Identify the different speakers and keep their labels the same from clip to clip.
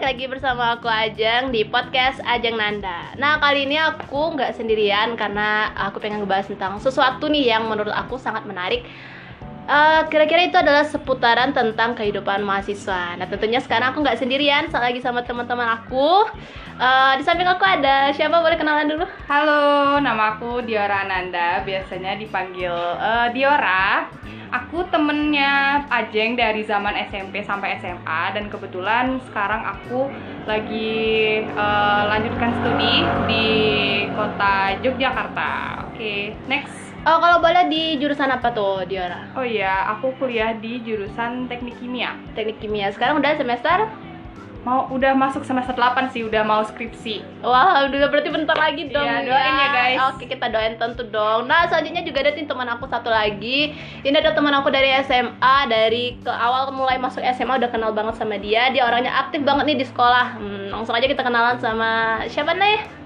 Speaker 1: balik lagi bersama aku Ajeng di podcast Ajeng Nanda. Nah kali ini aku nggak sendirian karena aku pengen ngebahas tentang sesuatu nih yang menurut aku sangat menarik. Eh, kira-kira itu adalah seputaran tentang kehidupan mahasiswa. Nah tentunya sekarang aku nggak sendirian, saat lagi sama teman-teman aku. Eh, di samping aku ada siapa? Boleh kenalan dulu?
Speaker 2: Halo, nama aku Diora Ananda, biasanya dipanggil eh, Diora. Aku temennya Ajeng dari zaman SMP sampai SMA dan kebetulan sekarang aku lagi eh, lanjutkan studi di kota Yogyakarta. Oke, next.
Speaker 1: Oh kalau boleh di jurusan apa tuh Diora?
Speaker 2: Oh iya, aku kuliah di jurusan Teknik Kimia.
Speaker 1: Teknik kimia. Sekarang udah semester?
Speaker 2: Mau udah masuk semester 8 sih, udah mau skripsi.
Speaker 1: Wah, udah berarti bentar lagi dong.
Speaker 2: Iya, doain ya, guys.
Speaker 1: Oke, kita doain tentu dong. Nah, selanjutnya juga ada teman aku satu lagi. Ini ada teman aku dari SMA, dari ke awal mulai masuk SMA udah kenal banget sama dia. Dia orangnya aktif banget nih di sekolah. Hmm, langsung aja kita kenalan sama siapa nih?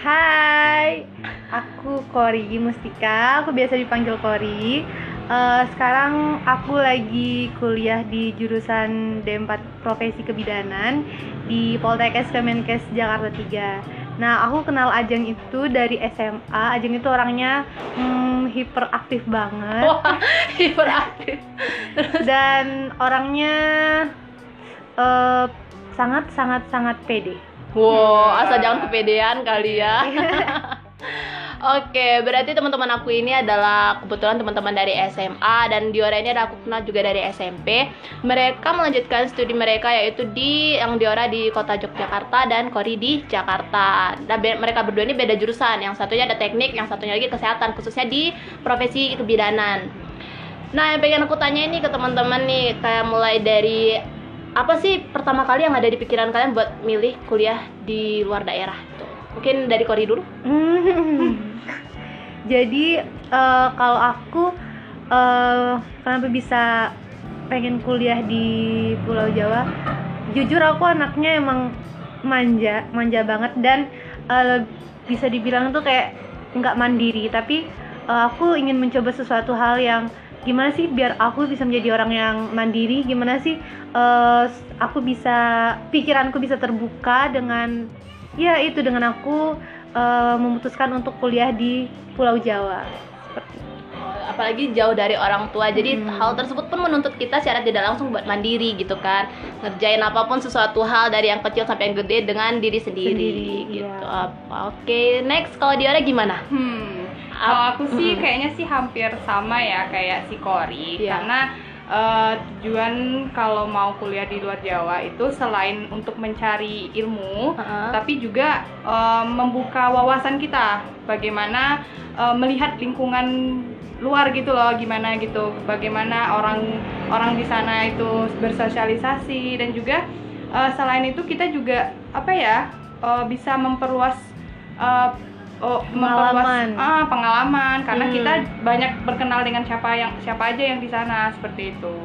Speaker 3: Hai, aku Kori Mustika, aku biasa dipanggil Kori. Eh, sekarang aku lagi kuliah di jurusan D4 Profesi Kebidanan di Poltekkes Kemenkes Jakarta 3. Nah, aku kenal Ajeng itu dari SMA. Ajeng itu orangnya hmm, hiperaktif banget
Speaker 1: Wah, hiperaktif.
Speaker 3: dan orangnya eh, sangat sangat sangat pede.
Speaker 1: Wow, asal jangan kepedean kali ya. Oke, berarti teman-teman aku ini adalah kebetulan teman-teman dari SMA dan Diora ini ada aku kenal juga dari SMP. Mereka melanjutkan studi mereka yaitu di yang Diora di kota Yogyakarta dan Kori di Jakarta. Dan be- mereka berdua ini beda jurusan. Yang satunya ada teknik, yang satunya lagi kesehatan, khususnya di profesi kebidanan. Nah, yang pengen aku tanya ini ke teman-teman nih, kayak mulai dari apa sih pertama kali yang ada di pikiran kalian buat milih kuliah di luar daerah? Tuh. Mungkin dari Kori dulu.
Speaker 3: Jadi eh, kalau aku eh, kenapa bisa pengen kuliah di Pulau Jawa? Jujur aku anaknya emang manja, manja banget dan eh, bisa dibilang tuh kayak nggak mandiri. Tapi eh, aku ingin mencoba sesuatu hal yang gimana sih biar aku bisa menjadi orang yang mandiri. Gimana sih eh, aku bisa pikiranku bisa terbuka dengan ya itu dengan aku eh, memutuskan untuk kuliah di Pulau Jawa.
Speaker 1: Apalagi jauh dari orang tua. Jadi
Speaker 3: Hmm.
Speaker 1: hal tersebut pun menuntut kita secara tidak langsung buat mandiri gitu kan. Ngerjain apa pun sesuatu hal dari yang kecil sampai yang gede dengan diri sendiri,
Speaker 3: Sendiri,
Speaker 1: gitu.
Speaker 3: iya.
Speaker 1: Oke, next kalau Diora gimana?
Speaker 2: Hmm, kalau aku sih kayaknya sih hampir sama ya kayak si Kori
Speaker 1: Iya.
Speaker 2: karena eh, tujuan kalau mau kuliah di luar Jawa itu selain untuk mencari ilmu,
Speaker 1: Heeh.
Speaker 2: tapi juga eh, membuka wawasan kita, bagaimana eh, melihat lingkungan luar gitu loh, gimana gitu, bagaimana orang orang di sana itu bersosialisasi. Dan juga eh, selain itu kita juga apa ya eh, bisa memperluas eh, oh,
Speaker 3: Pengalaman.
Speaker 2: ah, pengalaman karena
Speaker 1: Hmm.
Speaker 2: kita banyak berkenal dengan siapa yang siapa aja yang di sana seperti itu.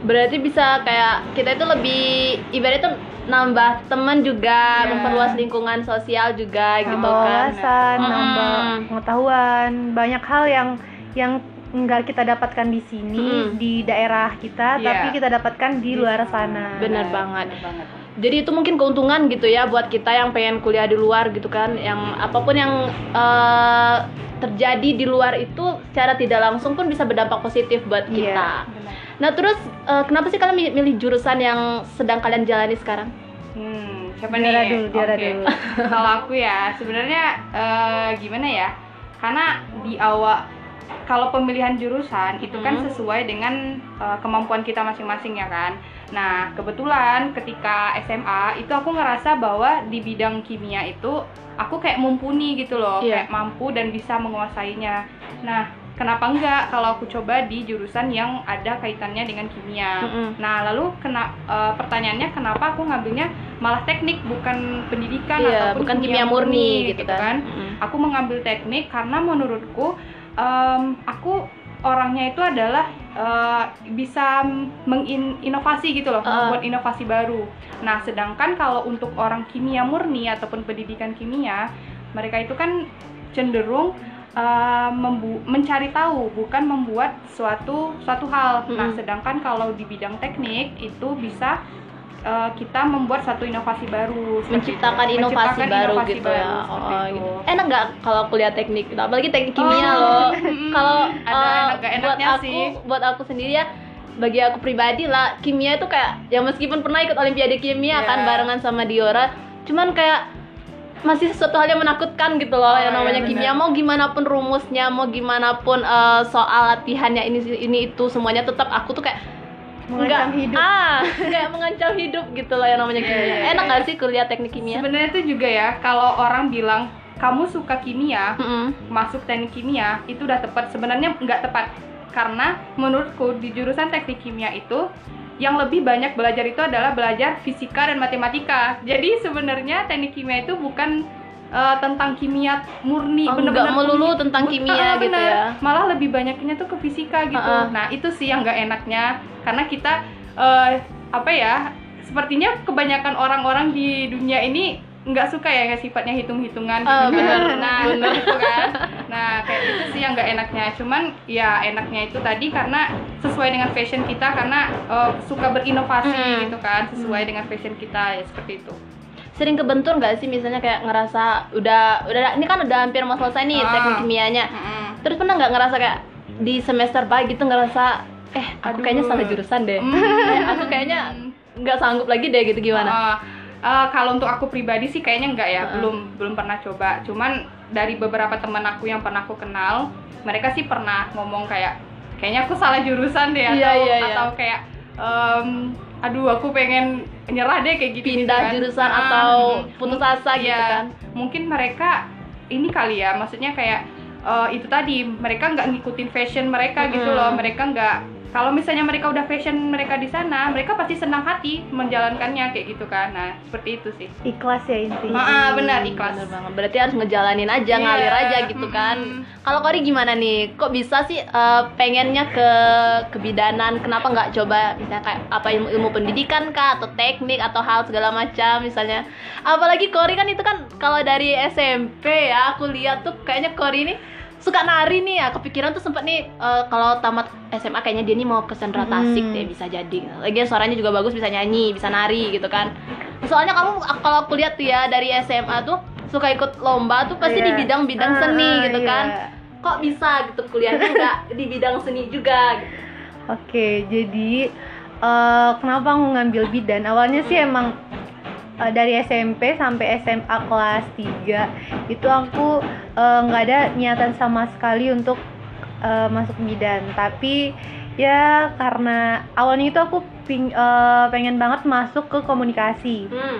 Speaker 1: Berarti bisa kayak kita itu lebih ibaratnya nambah teman juga,
Speaker 2: Iya.
Speaker 1: memperluas lingkungan sosial juga gitu
Speaker 3: nambah
Speaker 1: kan.
Speaker 3: wawasan,
Speaker 1: Mm-mm.
Speaker 3: nambah pengetahuan, banyak hal yang yang nggak kita dapatkan di sini
Speaker 1: Mm-mm.
Speaker 3: di daerah kita,
Speaker 2: Iya.
Speaker 3: tapi kita dapatkan di luar sana.
Speaker 1: Bener banget.
Speaker 2: bener banget.
Speaker 1: Jadi itu mungkin keuntungan gitu ya buat kita yang pengen kuliah di luar gitu kan, yang apa pun yang eh, terjadi di luar itu secara tidak langsung pun bisa berdampak positif buat
Speaker 3: Iya,
Speaker 1: kita.
Speaker 2: benar.
Speaker 1: Nah terus eh, kenapa sih kalian milih- jurusan yang sedang kalian jalani sekarang?
Speaker 2: Hmm, siapa
Speaker 3: Diara
Speaker 2: nih?
Speaker 3: dulu, Diara
Speaker 2: Oke.
Speaker 3: dulu.
Speaker 2: Kalau aku ya, sebenarnya eh, gimana ya? Karena di awal kalau pemilihan jurusan itu kan
Speaker 1: Hmm.
Speaker 2: sesuai dengan eh, kemampuan kita masing-masing ya kan. Nah, kebetulan ketika SMA itu aku ngerasa bahwa di bidang kimia itu aku kayak mumpuni gitu loh,
Speaker 1: Iya.
Speaker 2: kayak mampu dan bisa menguasainya. Nah, kenapa enggak kalau aku coba di jurusan yang ada kaitannya dengan kimia?
Speaker 1: Mm-mm.
Speaker 2: Nah, lalu kena eh, pertanyaannya kenapa aku ngambilnya malah teknik bukan pendidikan
Speaker 1: Iya,
Speaker 2: ataupun
Speaker 1: bukan kimia murni gitu kan. Mm-mm.
Speaker 2: Aku mengambil teknik karena menurutku em, aku orangnya itu adalah eh, bisa menginovasi gitu loh,
Speaker 1: Uh.
Speaker 2: membuat inovasi baru. Nah, sedangkan kalau untuk orang kimia murni ataupun pendidikan kimia, mereka itu kan cenderung membu- mencari tahu bukan membuat suatu suatu hal. Nah,
Speaker 1: Mm-mm.
Speaker 2: sedangkan kalau di bidang teknik itu bisa eh, kita membuat satu inovasi baru
Speaker 1: menciptakan
Speaker 2: itu.
Speaker 1: inovasi
Speaker 2: Menciptakan
Speaker 1: baru
Speaker 2: inovasi
Speaker 1: gitu
Speaker 2: baru,
Speaker 1: ya. Oh,
Speaker 2: itu.
Speaker 1: gitu. Enak nggak kalau kuliah teknik? gitu? Apalagi teknik kimia
Speaker 2: Oh,
Speaker 1: loh. kalau
Speaker 2: ada
Speaker 1: eh,
Speaker 2: enak nggak
Speaker 1: buat
Speaker 2: enaknya
Speaker 1: aku,
Speaker 2: sih.
Speaker 1: buat aku sendiri ya, bagi aku pribadi lah, kimia itu kayak ya meskipun pernah ikut olimpiade kimia
Speaker 2: Iya.
Speaker 1: kan barengan sama Diora, cuman kayak masih sesuatu hal yang menakutkan gitu loh
Speaker 2: Oh,
Speaker 1: yang
Speaker 2: iya,
Speaker 1: namanya
Speaker 2: benar.
Speaker 1: kimia mau gimana pun rumusnya mau gimana pun eh, soal latihannya ini ini itu semuanya tetap aku tuh kayak
Speaker 3: Mengancam
Speaker 1: nggak-
Speaker 3: hidup.
Speaker 1: ah kayak mengancam hidup gitu loh yang namanya
Speaker 2: Iya,
Speaker 1: kimia
Speaker 2: iya,
Speaker 1: enak
Speaker 2: iya.
Speaker 1: gak sih kuliah teknik kimia
Speaker 2: Sebenarnya itu juga ya, kalau orang bilang kamu suka kimia,
Speaker 1: Mm-mm.
Speaker 2: masuk teknik kimia itu udah tepat. Sebenarnya nggak tepat karena menurutku di jurusan teknik kimia itu yang lebih banyak belajar itu adalah belajar fisika dan matematika. Jadi sebenarnya teknik kimia itu bukan eh, tentang kimia murni,
Speaker 1: Oh,
Speaker 2: bener-bener
Speaker 1: nggak melulu tentang kimia
Speaker 2: Ah,
Speaker 1: gitu
Speaker 2: bener.
Speaker 1: ya.
Speaker 2: Malah lebih banyaknya tuh ke fisika gitu.
Speaker 1: Ah, ah.
Speaker 2: Nah itu sih yang nggak enaknya karena kita eh, apa ya? Sepertinya kebanyakan orang-orang di dunia ini nggak suka ya yang sifatnya hitung-hitungan gitu
Speaker 1: Ah,
Speaker 2: kan.
Speaker 1: bener,
Speaker 2: nah
Speaker 1: bener.
Speaker 2: gitu kan nah kayak itu sih yang nggak enaknya cuman ya enaknya itu tadi karena sesuai dengan fashion kita karena eh, suka berinovasi
Speaker 1: Mm.
Speaker 2: gitu kan sesuai dengan fashion kita ya seperti itu
Speaker 1: sering kebentur nggak sih misalnya kayak ngerasa udah udah ini kan udah hampir mau selesai nih
Speaker 2: Ah.
Speaker 1: teknik kimianya
Speaker 2: Mm-mm.
Speaker 1: terus pernah nggak ngerasa kayak di semester baik gitu ngerasa eh aku
Speaker 2: Aduh.
Speaker 1: kayaknya salah jurusan deh. Eh, aku kayaknya nggak sanggup lagi deh gitu gimana
Speaker 2: Ah, ah, kalau untuk aku pribadi sih kayaknya enggak ya
Speaker 1: Ah.
Speaker 2: belum belum pernah coba cuman dari beberapa teman aku yang pernah aku kenal mereka sih pernah ngomong kayak kayaknya aku salah jurusan deh atau
Speaker 1: Iya, iya, iya.
Speaker 2: atau kayak em, aduh aku pengen nyerah deh kayak gitu
Speaker 1: pindah jurusan atau putus asa gitu kan
Speaker 2: mungkin mereka ini kali ya maksudnya kayak eh, itu tadi mereka nggak ngikutin fashion mereka gitu
Speaker 1: Mm-mm.
Speaker 2: loh mereka nggak kalau misalnya mereka udah fashion mereka di sana mereka pasti senang hati menjalankannya kayak gitu kan nah seperti itu sih
Speaker 3: ikhlas ya intinya
Speaker 2: Ah, ah, benar ikhlas
Speaker 1: Bener banget. Berarti harus ngejalanin aja,
Speaker 2: Iya,
Speaker 1: ngalir aja gitu kan.
Speaker 2: mm-mm.
Speaker 1: Kalau Kori gimana nih? Kok bisa sih eh, pengennya ke kebidanan? Kenapa nggak coba misalnya kayak apa ilmu ilmu pendidikan kah atau teknik atau hal segala macam misalnya? Apalagi Kori kan itu kan kalau dari SMP ya aku lihat tuh kayaknya Kori ini suka nari nih ya kepikiran tuh sempet nih eh, kalau tamat SMA kayaknya dia nih mau ke sendera tasik
Speaker 3: Hmm.
Speaker 1: deh bisa jadi lagian suaranya juga bagus bisa nyanyi bisa nari gitu kan soalnya kamu kalau aku lihat tuh ya dari SMA tuh suka ikut lomba tuh pasti
Speaker 3: Iya.
Speaker 1: di bidang-bidang
Speaker 3: Ah,
Speaker 1: seni
Speaker 3: ah,
Speaker 1: gitu
Speaker 3: iya.
Speaker 1: kan kok bisa gitu kuliahnya nggak di bidang seni juga gitu.
Speaker 3: Oke, jadi eh, kenapa aku ngambil bidan? Awalnya sih emang eh, dari SMP sampai SMA kelas 3 itu aku eh, nggak ada niatan sama sekali untuk eh, masuk bidan. Tapi ya karena awalnya itu aku ping- eh, pengen banget masuk ke komunikasi.
Speaker 1: hmm.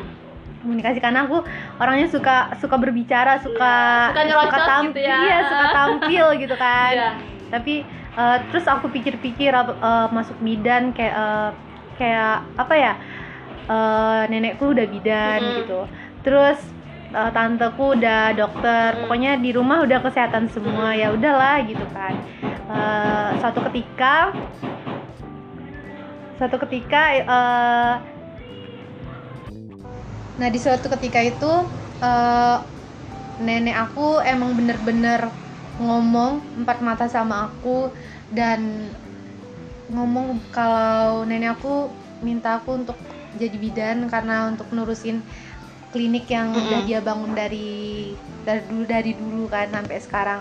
Speaker 3: Komunikasi karena aku orangnya suka suka berbicara, suka
Speaker 1: Iya, suka nyerocos
Speaker 3: tam-
Speaker 1: gitu ya.
Speaker 3: Iya, suka tampil gitu kan
Speaker 1: Iya.
Speaker 3: tapi eh, terus aku pikir-pikir eh, masuk bidan kayak eh, kayak apa ya eh, nenekku udah bidan
Speaker 1: Mm-mm.
Speaker 3: gitu. Terus eh, tanteku udah dokter. Pokoknya di rumah udah kesehatan semua ya udahlah gitu kan. Eh, suatu ketika suatu ketika eh, nah di suatu ketika itu eh, nenek aku emang bener-bener ngomong empat mata sama aku dan ngomong kalau nenek aku minta aku untuk jadi bidan karena untuk nurusin klinik yang
Speaker 1: Mm-mm.
Speaker 3: udah dia bangun dari dari dulu dari dulu kan sampai sekarang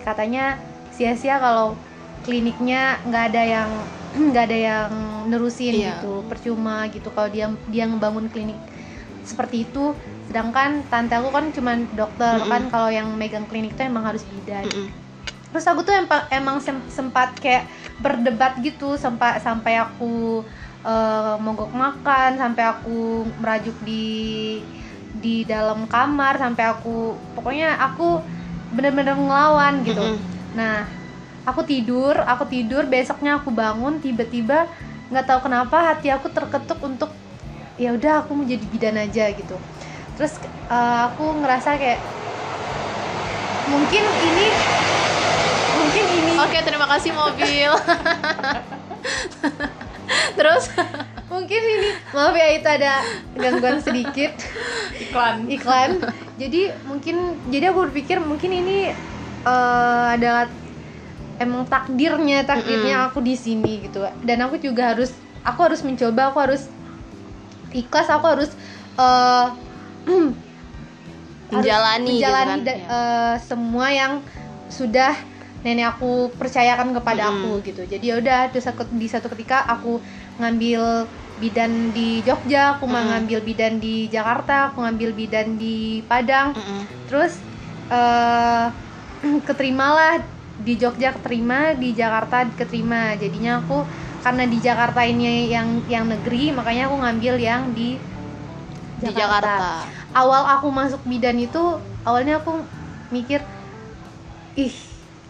Speaker 3: katanya sia-sia kalau kliniknya nggak ada yang nggak ada yang nerusin
Speaker 1: Iya.
Speaker 3: gitu percuma gitu kalau dia dia ngebangun klinik seperti itu sedangkan tante aku kan cuma dokter
Speaker 1: Mm-mm.
Speaker 3: kan kalau yang megang klinik itu emang harus bidan
Speaker 1: Mm-mm.
Speaker 3: terus aku tuh emang, emang sem- sempat kayak berdebat gitu sampai sampai aku eh, mogok makan sampai aku merajuk di di dalam kamar sampai aku pokoknya aku bener-bener ngelawan gitu
Speaker 1: Mm-mm.
Speaker 3: nah aku tidur aku tidur besoknya aku bangun tiba-tiba nggak tahu kenapa hati aku terketuk untuk ya udah aku mau jadi bidan aja gitu terus eh, aku ngerasa kayak mungkin ini mungkin ini
Speaker 1: Oke, terima kasih mobil. Terus
Speaker 3: mungkin ini maaf ya itu ada gangguan sedikit.
Speaker 2: Iklan.
Speaker 3: Iklan. Jadi mungkin jadi aku berpikir mungkin ini eh, adalah emang takdirnya takdirnya aku di sini gitu. Dan aku juga harus aku harus mencoba aku harus ikhlas aku harus eh, harus
Speaker 1: Menjalani gitu
Speaker 3: menjalani
Speaker 1: kan,
Speaker 3: da- eh, semua yang sudah nenek aku percayakan kepada
Speaker 1: Mm.
Speaker 3: aku gitu jadi ya udah di satu ketika aku ngambil bidan di Jogja aku mau
Speaker 1: Mm.
Speaker 3: ngambil bidan di Jakarta aku ngambil bidan di Padang
Speaker 1: Mm-mm.
Speaker 3: terus eh keterimalah di Jogja keterima di Jakarta keterima jadinya aku karena di Jakarta ini yang yang negeri makanya aku ngambil yang di
Speaker 1: di Jakarta.
Speaker 3: awal aku masuk bidan itu awalnya aku mikir ih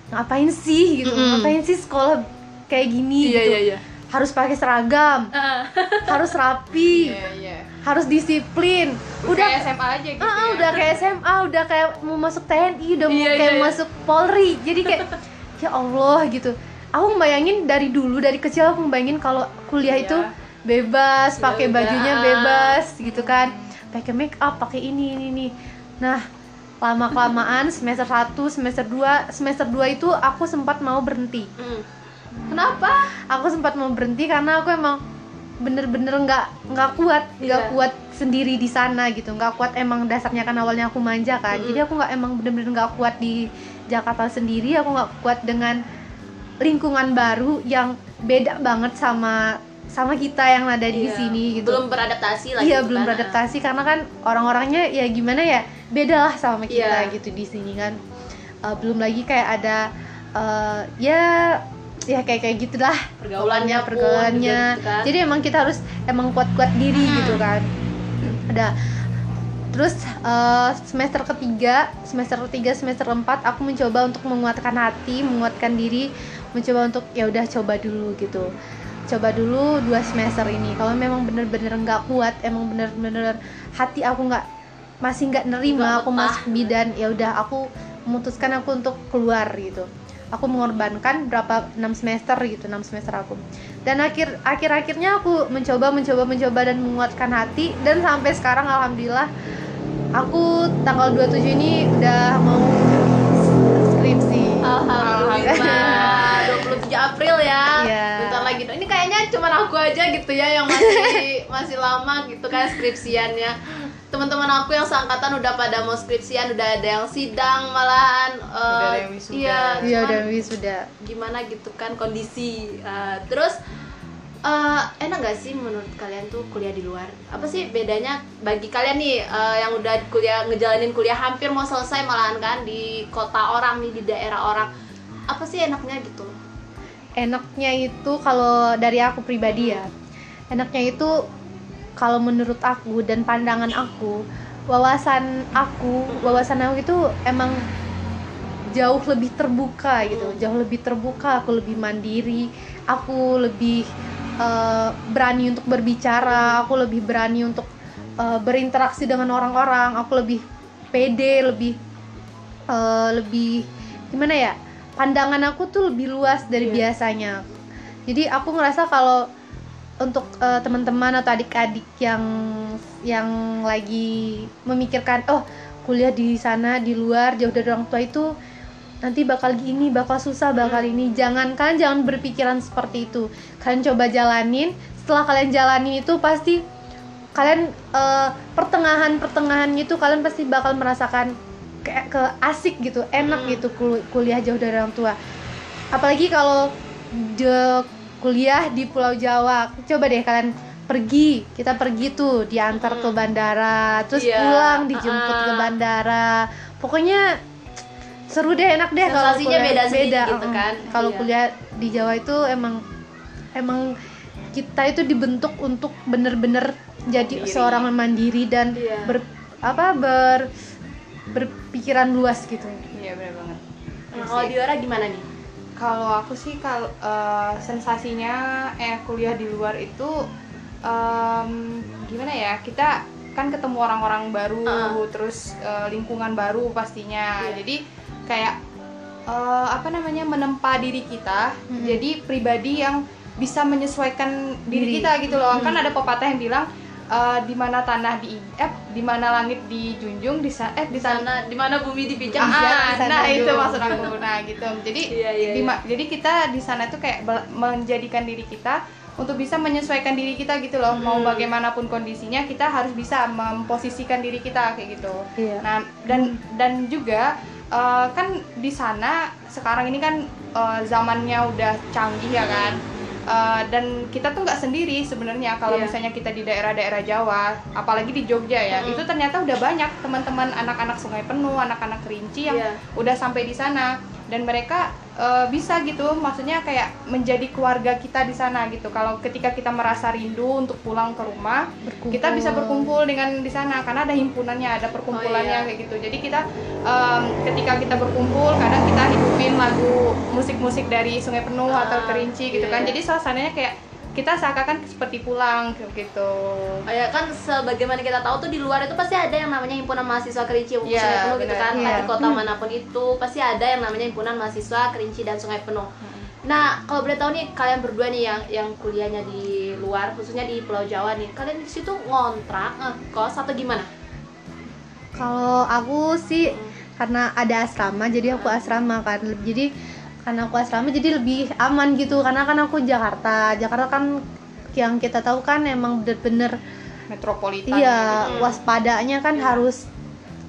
Speaker 3: ngapain sih gitu
Speaker 1: Mm-mm.
Speaker 3: ngapain sih sekolah kayak gini gitu
Speaker 1: iya.
Speaker 3: harus pakai seragam harus rapi
Speaker 2: Iya, iya.
Speaker 3: harus disiplin
Speaker 2: Udah kayak SMA aja gitu.
Speaker 3: Ah,
Speaker 2: ya.
Speaker 3: udah kayak SMA, udah kayak mau masuk TNI, udah mau
Speaker 1: Iya,
Speaker 3: kayak
Speaker 1: iya, iya.
Speaker 3: masuk Polri. Jadi kayak ya Allah gitu. Aku bayangin dari dulu dari kecil aku bayangin kalau kuliah
Speaker 2: Iya.
Speaker 3: itu bebas,
Speaker 1: Ya
Speaker 3: pakai bajunya bebas gitu kan. Pakai make up, pakai ini ini ini. Nah, lama kelamaan semester 1, semester 2, semester 2 itu aku sempat mau berhenti.
Speaker 1: Mm. Kenapa?
Speaker 3: Aku sempat mau berhenti karena aku emang bener-bener nggak nggak kuat nggak
Speaker 1: Iya.
Speaker 3: kuat sendiri di sana gitu nggak kuat emang dasarnya kan awalnya aku manja kan
Speaker 1: Mm-mm.
Speaker 3: jadi aku nggak emang bener-bener nggak kuat di Jakarta sendiri aku nggak kuat dengan lingkungan baru yang beda banget sama sama kita yang ada di
Speaker 1: Iya.
Speaker 3: sini gitu
Speaker 1: Belum beradaptasi lah
Speaker 3: iya
Speaker 1: gitu
Speaker 3: belum
Speaker 1: kan.
Speaker 3: beradaptasi karena kan orang-orangnya ya gimana ya beda lah sama kita
Speaker 1: Iya.
Speaker 3: gitu di sini kan Eh, belum lagi kayak ada eh, ya ya kayak kayak gitulah
Speaker 1: Pergaulannya
Speaker 3: pergaulannya
Speaker 1: gitu kan.
Speaker 3: jadi emang kita harus emang kuat-kuat diri
Speaker 1: Hmm.
Speaker 3: gitu kan ada terus eh, semester ketiga semester ketiga semester empat aku mencoba untuk menguatkan hati menguatkan diri mencoba untuk ya udah coba dulu gitu coba dulu dua semester ini. Kalau memang bener-bener nggak kuat emang bener-bener hati aku nggak masih nggak nerima aku masuk bidan ya. udah aku memutuskan aku untuk keluar gitu. Aku mengorbankan berapa enam semester gitu enam semester aku. Dan akhir akhir akhirnya aku mencoba mencoba mencoba dan menguatkan hati. Dan sampai sekarang alhamdulillah aku tanggal 27 ini udah mau skripsi.
Speaker 1: Alhamdulillah 27 April ya.
Speaker 3: Iya.
Speaker 1: Bentar lagi. Ini kayaknya cuma aku aja gitu ya Yang masih masih lama gitu kan skripsiannya Teman-teman aku yang seangkatan udah pada mau skripsian Udah ada yang sidang malahan
Speaker 2: Udah wisuda.
Speaker 1: Iya,
Speaker 3: iya
Speaker 1: cuman
Speaker 3: udah wisuda
Speaker 1: gimana gitu kan kondisi Eh, Terus eh, enak gak sih menurut kalian tuh kuliah di luar? Apa sih bedanya bagi kalian nih eh, yang udah kuliah ngejalanin kuliah hampir mau selesai malahan kan di kota orang nih di daerah orang apa sih enaknya gitu?
Speaker 3: Enaknya itu kalau dari aku pribadi ya enaknya itu kalau menurut aku dan pandangan aku wawasan aku wawasan aku itu emang jauh lebih terbuka gitu jauh lebih terbuka aku lebih mandiri aku lebih eh, berani untuk berbicara aku lebih berani untuk eh, berinteraksi dengan orang-orang aku lebih pede lebih eh, lebih gimana ya pandangan aku tuh lebih luas dari
Speaker 1: Iya.
Speaker 3: biasanya. Jadi aku ngerasa kalau untuk eh, teman-teman atau adik-adik yang yang lagi memikirkan oh kuliah di sana di luar jauh dari orang tua itu nanti bakal gini bakal susah bakal ini. Jangan kan jangan berpikiran seperti itu. Kalian coba jalanin. Setelah kalian jalanin itu pasti kalian eh, pertengahan pertengahannya itu kalian pasti bakal merasakan kayak ke asik gitu enak
Speaker 1: Hmm.
Speaker 3: gitu kul- kuliah jauh dari orang tua apalagi kalau de- kuliah di Pulau Jawa coba deh kalian pergi kita pergi tuh diantar ke bandara terus
Speaker 1: Iya,
Speaker 3: pulang dijemput ke
Speaker 1: ah.
Speaker 3: bandara pokoknya seru deh enak deh kalau kuliah-
Speaker 1: beda sedikit gitu kan.
Speaker 3: kalau
Speaker 1: Iya.
Speaker 3: kuliah di Jawa itu emang emang kita itu dibentuk untuk bener-bener jadi
Speaker 2: Mandiri.
Speaker 3: seorang mandiri dan
Speaker 1: Iya.
Speaker 3: ber apa ber berpikiran luas gitu
Speaker 2: Iya benar banget.
Speaker 1: Nah, kalau Diora gimana nih?
Speaker 2: Kalau aku sih kalau eh, sensasinya eh kuliah di luar itu em, gimana ya kita kan ketemu orang-orang baru
Speaker 1: Ah.
Speaker 2: terus eh, lingkungan baru pastinya
Speaker 1: Iya.
Speaker 2: jadi kayak eh, apa namanya menempa diri kita
Speaker 3: Mm-mm.
Speaker 2: jadi pribadi yang bisa menyesuaikan diri,
Speaker 3: Diri.
Speaker 2: kita gitu loh kan
Speaker 1: Mm.
Speaker 2: ada pepatah yang bilang eh, di mana tanah di eh di mana langit dijunjung di eh di sana
Speaker 1: di mana bumi dipijak
Speaker 2: Ah,
Speaker 3: sana
Speaker 2: nah itu maksud aku. Nah gitu. Jadi
Speaker 1: Iya, iya,
Speaker 2: di
Speaker 1: iya.
Speaker 2: jadi kita di sana tuh kayak menjadikan diri kita untuk bisa menyesuaikan diri kita gitu loh. Mau bagaimanapun kondisinya kita harus bisa memposisikan diri kita kayak gitu.
Speaker 3: Iya.
Speaker 2: nah dan dan juga eh, kan di sana sekarang ini kan eh, zamannya udah canggih ya kan Eh, dan kita tuh nggak sendiri sebenarnya kalau
Speaker 1: Iya.
Speaker 2: misalnya kita di daerah-daerah Jawa apalagi di Jogja ya
Speaker 1: Mm.
Speaker 2: itu ternyata udah banyak teman-teman anak-anak Sungai Penuh anak-anak Kerinci yang
Speaker 1: Iya.
Speaker 2: udah sampai di sana dan mereka eh, bisa gitu maksudnya kayak menjadi keluarga kita di sana gitu kalau ketika kita merasa rindu untuk pulang ke rumah
Speaker 3: Berkumpul.
Speaker 2: kita bisa berkumpul dengan di sana karena ada himpunannya ada perkumpulannya
Speaker 1: Oh, iya.
Speaker 2: kayak gitu jadi kita em, ketika kita berkumpul kadang kita hidupin lagu musik-musik dari Sungai Penuh atau
Speaker 1: Ah,
Speaker 2: Kerinci gitu
Speaker 1: iya,
Speaker 2: kan
Speaker 1: iya.
Speaker 2: jadi suasananya kayak kita seakan-akan seperti pulang kayak gitu
Speaker 1: Kayak kan sebagaimana kita tahu tuh di luar itu pasti ada yang namanya himpunan mahasiswa Kerinci
Speaker 2: Iya,
Speaker 1: Sungai Penuh gitu kan.
Speaker 3: Iya.
Speaker 1: di kota mana pun itu pasti ada yang namanya himpunan mahasiswa Kerinci dan Sungai Penuh. Nah, kalau boleh tahu nih kalian berdua nih yang yang kuliahnya di luar, khususnya di Pulau Jawa nih, kalian di situ ngontrak, ngekos atau gimana?
Speaker 3: Kalau aku sih karena ada asrama jadi aku asrama kan. Jadi karena aku asrama jadi lebih aman gitu karena kan aku Jakarta. Jakarta kan yang kita tahu kan emang bener-bener
Speaker 2: metropolitan
Speaker 3: iya
Speaker 2: gitu.
Speaker 3: waspadanya kan
Speaker 1: Iya.
Speaker 3: harus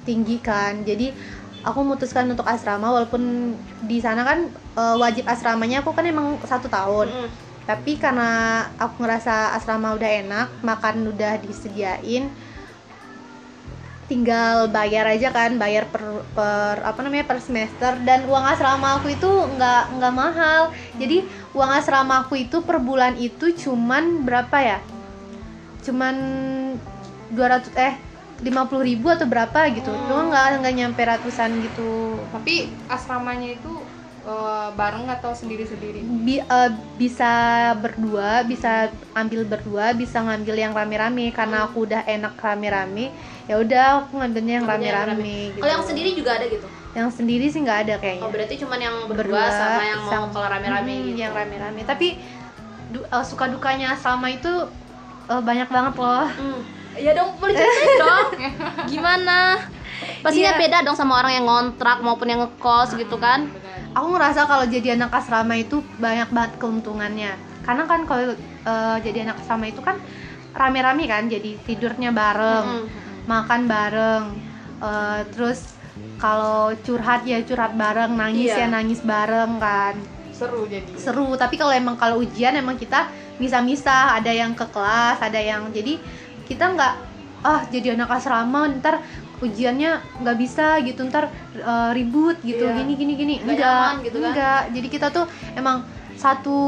Speaker 3: tinggi kan. Jadi aku memutuskan untuk asrama walaupun di sana kan eh, wajib asramanya aku kan emang satu tahun.
Speaker 1: Mm-mm.
Speaker 3: Tapi karena aku ngerasa asrama udah enak, makan udah disediain, tinggal bayar aja kan, bayar per, per apa namanya per semester dan uang asrama aku itu nggak nggak mahal. Jadi uang asrama aku itu per bulan itu cuman berapa ya? Cuman 200 eh 50.000 ribu atau berapa gitu. Cuma nggak nggak nyampe ratusan gitu.
Speaker 2: tapi asramanya itu eh, bareng atau sendiri-sendiri
Speaker 3: Bi- eh, bisa berdua, bisa ambil berdua, bisa ngambil yang rame-rame karena aku udah enak rame-rame. Ya udah aku ngambilnya yang rame-rame. gitu.
Speaker 1: Kalau yang sendiri juga ada gitu.
Speaker 3: Yang sendiri sih nggak ada kayaknya.
Speaker 1: Oh, berarti cuman yang berdua, sama yang mau kalau rame-rame
Speaker 3: Hmm,
Speaker 1: gitu.
Speaker 3: Yang rame-rame. Tapi du- eh, suka dukanya sama itu eh, banyak banget loh.
Speaker 1: Hmm. Ya dong, boleh ceritain dong. Gimana? Pastinya
Speaker 3: Iya.
Speaker 1: beda dong sama orang yang ngontrak maupun yang ngekos gitu kan.
Speaker 3: Aku ngerasa kalau jadi anak asrama itu banyak banget keuntungannya karena kan kalau eh, jadi anak asrama itu kan rame-rame kan jadi tidurnya bareng
Speaker 1: Mm-mm.
Speaker 3: makan bareng eh, terus kalau curhat ya curhat bareng nangis
Speaker 1: Iya.
Speaker 3: ya nangis bareng kan
Speaker 2: seru jadi
Speaker 3: seru tapi kalau emang kalau ujian emang kita misah-misah ada yang ke kelas ada yang jadi kita nggak ah jadi anak asrama ntar ujiannya nggak bisa gitu ntar eh, ribut gitu
Speaker 1: Iya.
Speaker 3: gini gini gini
Speaker 1: Nggak
Speaker 3: enggak
Speaker 1: nyaman gitu kan?
Speaker 3: enggak jadi kita tuh emang satu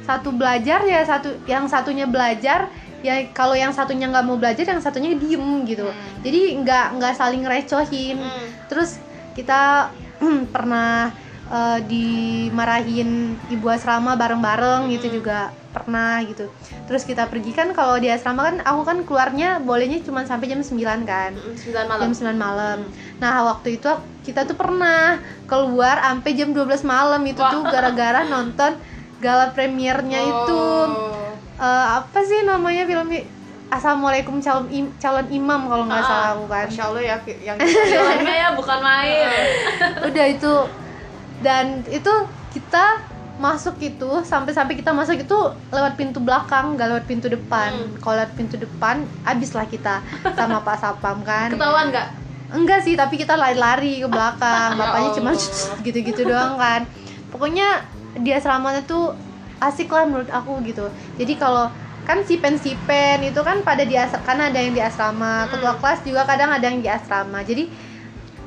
Speaker 3: satu belajar ya satu yang satunya belajar ya kalau yang satunya nggak mau belajar yang satunya diem gitu
Speaker 2: Hmm.
Speaker 3: jadi nggak nggak saling recohin
Speaker 1: Hmm.
Speaker 3: terus kita pernah eh, dimarahin ibu asrama bareng-bareng gitu
Speaker 1: Hmm.
Speaker 3: juga pernah gitu terus kita pergi kan kalau di asrama kan aku kan keluarnya bolehnya cuma sampai jam 9 kan
Speaker 1: Mm, Sembilan malam.
Speaker 3: jam 9 malam nah waktu itu kita tuh pernah keluar sampai jam 12 malam itu
Speaker 2: Wah.
Speaker 3: tuh gara-gara nonton gala premiernya itu
Speaker 2: Oh.
Speaker 3: Eh, apa sih namanya filmnya Assalamualaikum calon im- calon imam kalau nggak
Speaker 1: Ah,
Speaker 3: salah aku kan
Speaker 2: Masya Allah ya yang
Speaker 1: ya bukan main.
Speaker 3: udah itu dan itu kita masuk itu sampai-sampai kita masuk itu lewat pintu belakang gak lewat pintu depan.
Speaker 1: Hmm.
Speaker 3: kalau lewat pintu depan abis lah kita sama pak sapam kan?
Speaker 1: Ketahuan nggak?
Speaker 3: enggak sih tapi kita lari-lari ke belakang.
Speaker 2: Ya
Speaker 3: bapaknya cuma gitu-gitu doang kan? Pokoknya di asramanya tuh asik lah menurut aku gitu. Jadi kalau kan sipen sipen itu kan pada di kan ada yang di asrama. Ketua kelas juga kadang ada yang di asrama. Jadi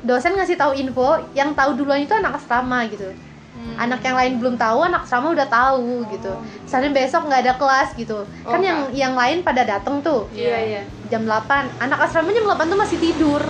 Speaker 3: dosen ngasih tahu info yang tahu duluan itu anak asrama gitu
Speaker 2: Hmm.
Speaker 3: anak yang lain belum tahu anak asrama udah tahu gitu misalnya besok nggak ada kelas gitu
Speaker 2: Oh,
Speaker 3: kan yang yang lain pada datang tuh
Speaker 2: Iya.
Speaker 1: iya.
Speaker 3: jam 8 anak asrama jam 8 tuh masih tidur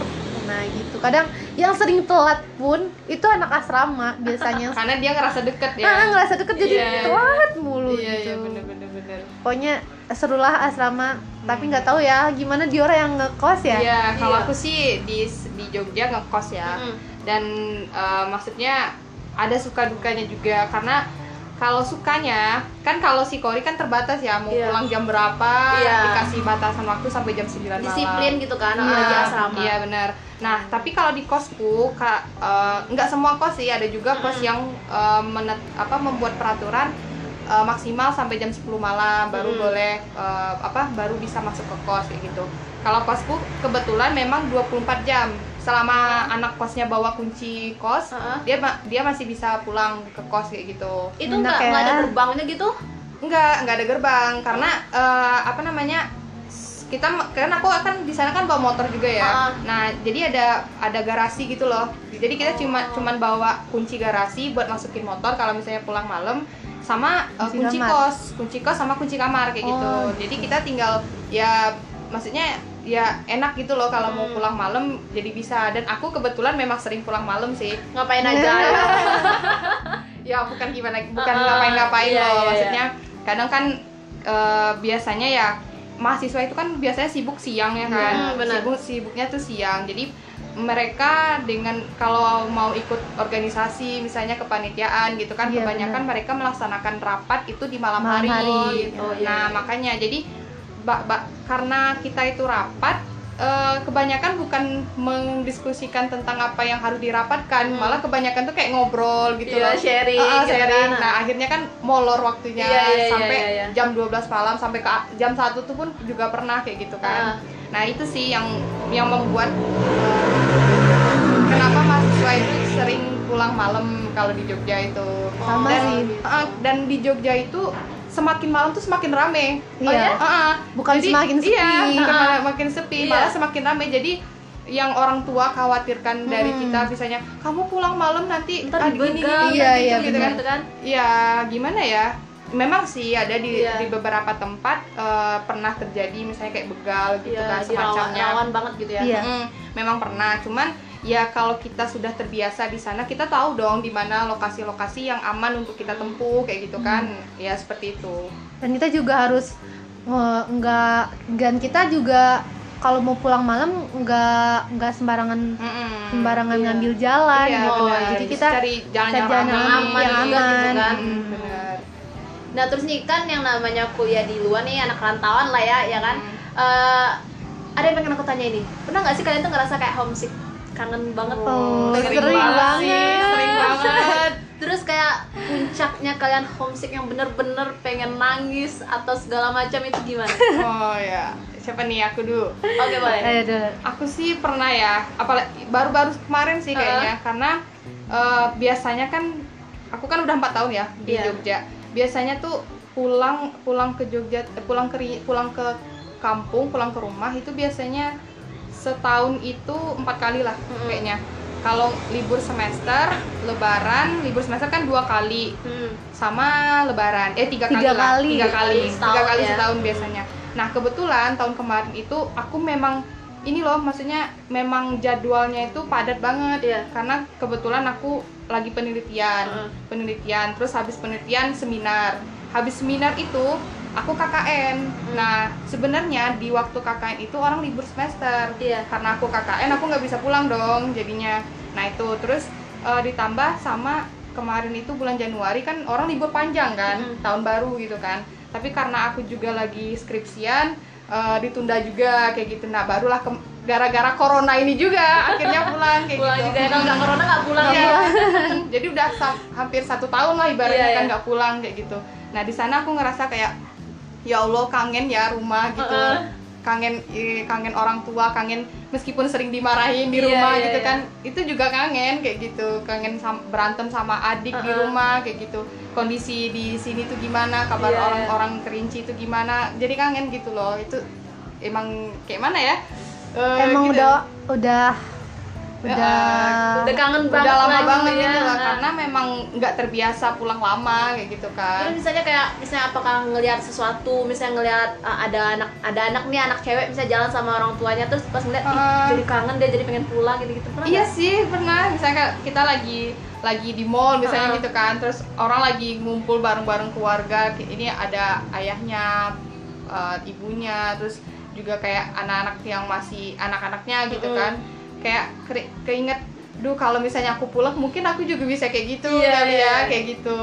Speaker 3: nah gitu kadang yang sering telat pun itu anak asrama biasanya
Speaker 2: karena dia ngerasa deket ya
Speaker 3: ah ngerasa deket jadi
Speaker 2: Iya.
Speaker 3: telat mulu
Speaker 2: iya
Speaker 3: gitu
Speaker 2: iya bener bener bener
Speaker 3: pokoknya serulah asrama tapi nggak tahu ya gimana di orang yang ngekos ya
Speaker 2: Iya, kalau
Speaker 1: Iya.
Speaker 2: aku sih di di Jogja ngekos ya.
Speaker 1: Mm-mm.
Speaker 2: Dan eh, maksudnya ada suka dukanya juga karena kalau sukanya kan kalau si Kori kan terbatas ya mau
Speaker 1: Iya.
Speaker 2: pulang jam berapa
Speaker 1: Iya.
Speaker 2: dikasih batasan waktu sampai jam 9 malam.
Speaker 1: Disiplin gitu kan
Speaker 2: Iya,
Speaker 1: apalagi asrama.
Speaker 2: Iya benar. Nah tapi kalau di kosku kak nggak semua kos sih ada juga kos
Speaker 1: Mm-mm.
Speaker 2: yang eh, menet- apa membuat peraturan uh, maksimal sampai jam 10 malam baru
Speaker 1: Hmm.
Speaker 2: boleh uh, apa baru bisa masuk ke kos kayak gitu kalau kosku kebetulan memang 24 jam selama anak kosnya bawa kunci kos
Speaker 1: Heeh.
Speaker 2: dia ma- dia masih bisa pulang ke kos kayak gitu
Speaker 1: itu nggak
Speaker 3: ya.
Speaker 1: nggak ada gerbangnya gitu
Speaker 2: Enggak, enggak ada gerbang karena eh, apa namanya? Kita kan aku akan di sana kan bawa motor juga ya.
Speaker 1: Ah.
Speaker 2: Nah, jadi ada ada garasi gitu loh. Jadi kita cuma
Speaker 1: Oh.
Speaker 2: cuman bawa kunci garasi buat masukin motor kalau misalnya pulang malam sama eh,
Speaker 3: Kunci
Speaker 2: kunci
Speaker 3: kamar.
Speaker 2: kos, kunci kos sama kunci kamar kayak gitu.
Speaker 3: Oh,
Speaker 2: Jadi kita tinggal ya maksudnya ya enak gitu loh kalau mau
Speaker 1: Hmm.
Speaker 2: pulang malam jadi bisa dan aku kebetulan memang sering pulang malam sih
Speaker 1: ngapain aja
Speaker 2: ya bukan gimana bukan
Speaker 1: Ah,
Speaker 2: ngapain-ngapain
Speaker 1: iya,
Speaker 2: loh
Speaker 1: iya,
Speaker 2: maksudnya kadang kan eh, biasanya ya mahasiswa itu kan biasanya sibuk siang ya kan
Speaker 1: Hmm, benar.
Speaker 2: sibuk sibuknya tuh siang jadi mereka dengan kalau mau ikut organisasi misalnya kepanitiaan gitu kan
Speaker 3: Iya,
Speaker 2: kebanyakan
Speaker 3: benar.
Speaker 2: mereka melaksanakan rapat itu di malam,
Speaker 3: Malam
Speaker 2: hari,
Speaker 3: hari.
Speaker 1: Oh, iya,
Speaker 2: nah
Speaker 1: iya.
Speaker 2: makanya jadi ba- ba- karena kita itu rapat eh, kebanyakan bukan mendiskusikan tentang apa yang harus dirapatkan
Speaker 1: Hmm.
Speaker 2: malah kebanyakan tuh kayak ngobrol gitu
Speaker 1: Iya,
Speaker 2: loh
Speaker 1: sharing gitu
Speaker 2: sharing.
Speaker 1: kan.
Speaker 2: nah akhirnya kan molor waktunya
Speaker 1: Iya, iya, iya,
Speaker 2: sampai
Speaker 1: iya, iya.
Speaker 2: jam 12 malam sampai ke jam 1 tuh pun juga pernah kayak gitu kan nah itu sih yang yang membuat eh, kenapa mahasiswa itu sering pulang malam kalau di Jogja itu
Speaker 3: Sama
Speaker 2: dan
Speaker 3: sih.
Speaker 2: ah, dan di Jogja itu semakin malam tuh semakin rame
Speaker 3: Oh ya?
Speaker 2: Ah, ah.
Speaker 3: Bukan semakin sepi.
Speaker 2: Iya, bukan
Speaker 1: Ah.
Speaker 2: malah makin sepi,
Speaker 1: Iya.
Speaker 2: malah semakin rame. Jadi yang orang tua khawatirkan dari
Speaker 3: Hmm.
Speaker 2: kita misalnya kamu pulang malam nanti
Speaker 1: ntar
Speaker 2: ah, gini, gini,
Speaker 3: Iya,
Speaker 2: gitu,
Speaker 3: iya,
Speaker 2: gitu kan.
Speaker 1: gitu kan
Speaker 2: Iya, gimana ya? Memang sih ada di,
Speaker 1: Iya.
Speaker 2: di beberapa tempat eh, pernah terjadi misalnya kayak begal gitu
Speaker 1: Iya,
Speaker 2: kan
Speaker 1: rawan,
Speaker 2: semacamnya.
Speaker 1: rawan banget gitu ya
Speaker 3: Iya.
Speaker 2: Mm, memang pernah, cuman ya kalau kita sudah terbiasa di sana kita tahu dong di mana lokasi-lokasi yang aman untuk kita tempuh kayak gitu kan. Ya seperti itu.
Speaker 3: dan kita juga harus eh, nggak dan kita juga kalau mau pulang malam nggak nggak sembarangan
Speaker 2: Mm-mm.
Speaker 3: sembarangan
Speaker 1: Iya.
Speaker 3: ngambil jalan
Speaker 2: Iya,
Speaker 3: gitu.
Speaker 2: benar.
Speaker 3: jadi kita
Speaker 2: cari jalan yang
Speaker 3: jalan
Speaker 2: aman,
Speaker 3: yang
Speaker 1: aman
Speaker 3: yang
Speaker 1: juga gitu kan.
Speaker 2: Mm, benar.
Speaker 1: nah terus nih kan yang namanya kuliah di luar nih anak rantauan lah ya ya kan
Speaker 2: Hmm.
Speaker 1: Eh, ada yang pengen aku tanya ini pernah nggak sih kalian tuh ngerasa kayak homesick kangen banget
Speaker 3: Oh,
Speaker 1: Pengen
Speaker 3: sering
Speaker 1: pulang.
Speaker 3: banget.
Speaker 2: sih, sering banget.
Speaker 1: terus kayak puncaknya kalian homesick yang bener-bener pengen nangis atau segala macam itu gimana
Speaker 2: Oh ya, siapa nih aku dulu?
Speaker 1: oke boleh
Speaker 3: Ayo dulu.
Speaker 2: Aku sih pernah ya, apalagi baru-baru kemarin sih kayaknya, karena eh, biasanya kan aku kan udah empat tahun ya di
Speaker 1: Iya.
Speaker 2: Jogja. Biasanya tuh pulang pulang ke Jogja, eh, pulang ke pulang ke kampung, pulang ke rumah itu biasanya setahun itu empat kali lah
Speaker 1: Mm-mm.
Speaker 2: kayaknya. Kalau libur semester, lebaran, libur semester kan dua kali,
Speaker 1: Hmm.
Speaker 2: sama lebaran eh tiga,
Speaker 3: Tiga
Speaker 2: kali, lah
Speaker 3: kali.
Speaker 2: tiga kali
Speaker 1: Setahun
Speaker 2: tiga kali
Speaker 1: ya.
Speaker 2: setahun biasanya nah kebetulan tahun kemarin itu aku memang ini loh maksudnya memang jadwalnya itu padat banget
Speaker 1: Iya.
Speaker 2: karena kebetulan aku lagi penelitian
Speaker 1: Heeh.
Speaker 2: penelitian terus habis penelitian seminar habis seminar itu aku KKN
Speaker 1: Hmm.
Speaker 2: nah sebenarnya di waktu KKN itu orang libur semester
Speaker 1: Iya.
Speaker 2: karena aku KKN aku nggak bisa pulang dong jadinya nah itu terus eh, ditambah sama kemarin itu bulan Januari kan orang libur panjang kan
Speaker 1: Mm.
Speaker 2: tahun baru gitu kan tapi karena aku juga lagi skripsian eh, ditunda juga kayak gitu nah barulah ke- gara-gara corona ini juga akhirnya pulang kayak
Speaker 1: pulang
Speaker 2: gitu
Speaker 1: juga kalau nggak corona nggak pulang
Speaker 2: Iya.
Speaker 1: ya
Speaker 2: jadi udah hampir satu tahun lah ibaratnya
Speaker 1: Iya,
Speaker 2: kan
Speaker 1: iya.
Speaker 2: nggak pulang kayak gitu nah di sana aku ngerasa kayak ya allah kangen ya rumah gitu.
Speaker 1: Heeh.
Speaker 2: kangen eh, kangen orang tua kangen meskipun sering dimarahin di
Speaker 1: Iya,
Speaker 2: rumah
Speaker 1: iya,
Speaker 2: gitu
Speaker 1: iya.
Speaker 2: kan. Itu juga kangen kayak gitu. Kangen sam- berantem sama adik di
Speaker 1: Heeh.
Speaker 2: rumah kayak gitu. Kondisi di sini tuh gimana? Kabar
Speaker 1: Iya,
Speaker 2: orang-orang kerinci itu gimana? Jadi kangen gitu loh. Itu emang kayak mana ya? Eh,
Speaker 3: Emang
Speaker 2: gitu.
Speaker 3: udah udah udah
Speaker 1: udah kangen
Speaker 2: udah
Speaker 1: banget
Speaker 2: lama banget
Speaker 1: gitu ya.
Speaker 2: gitu lah
Speaker 1: Nah.
Speaker 2: karena memang nggak terbiasa pulang lama kayak gitu
Speaker 1: Terus
Speaker 2: kan
Speaker 1: misalnya kayak misalnya apakah ngelihat sesuatu, misalnya ngelihat uh, ada anak ada anak nih anak cewek misalnya jalan sama orang tuanya terus pas ngeliat
Speaker 2: Ah.
Speaker 1: jadi kangen dia jadi pengen pulang gitu-gitu pernah
Speaker 2: iya
Speaker 1: nggak?
Speaker 2: sih pernah misalnya kita lagi lagi di mall misalnya
Speaker 1: Ah.
Speaker 2: gitu kan terus orang lagi ngumpul bareng-bareng keluarga ini ada ayahnya eh, ibunya terus juga kayak anak-anak yang masih anak-anaknya gitu
Speaker 1: Mm-mm.
Speaker 2: kan kayak keinget duh kalau misalnya aku pulang mungkin aku juga bisa kayak gitu
Speaker 1: Iya,
Speaker 2: kali
Speaker 1: iya.
Speaker 2: ya kayak gitu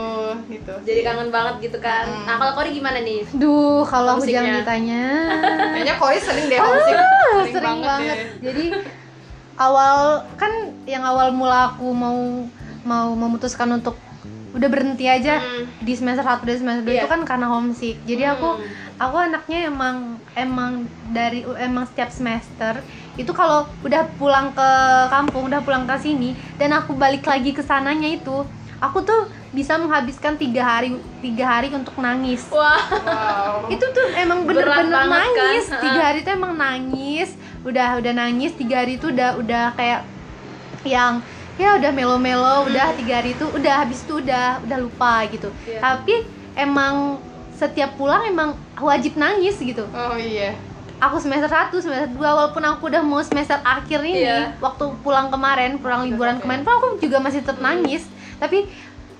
Speaker 2: gitu
Speaker 1: Jadi kangen banget gitu kan.
Speaker 2: Hmm.
Speaker 1: Nah, kalau Kori gimana nih?
Speaker 3: duh kalau aku jangan ditanya
Speaker 2: kayaknya Koi sering deh homesick sering,
Speaker 3: sering banget,
Speaker 2: deh.
Speaker 3: jadi awal kan yang awal mula aku mau mau memutuskan untuk udah berhenti aja
Speaker 1: Mm.
Speaker 3: di semester 1 dan semester 2
Speaker 1: Iya.
Speaker 3: itu kan karena homesick jadi aku
Speaker 1: Hmm.
Speaker 3: aku anaknya emang emang dari emang setiap semester itu kalau udah pulang ke kampung udah pulang ke sini dan aku balik lagi ke sananya itu aku tuh bisa menghabiskan tiga hari tiga hari untuk nangis
Speaker 1: Wah,
Speaker 2: Wow.
Speaker 3: itu tuh emang bener-bener
Speaker 1: kan?
Speaker 3: nangis
Speaker 1: Ha-ha.
Speaker 3: tiga hari tuh emang nangis udah udah nangis tiga hari itu udah udah kayak yang ya udah melo-melo udah tiga hari itu udah habis itu udah udah lupa gitu
Speaker 1: Iya.
Speaker 3: tapi emang setiap pulang emang wajib nangis gitu
Speaker 2: Oh iya.
Speaker 3: Aku semester 1, semester 2 walaupun aku udah mau semester akhir ini
Speaker 1: Iya.
Speaker 3: waktu pulang kemarin pulang liburan kemarin pun aku juga masih tetap nangis tapi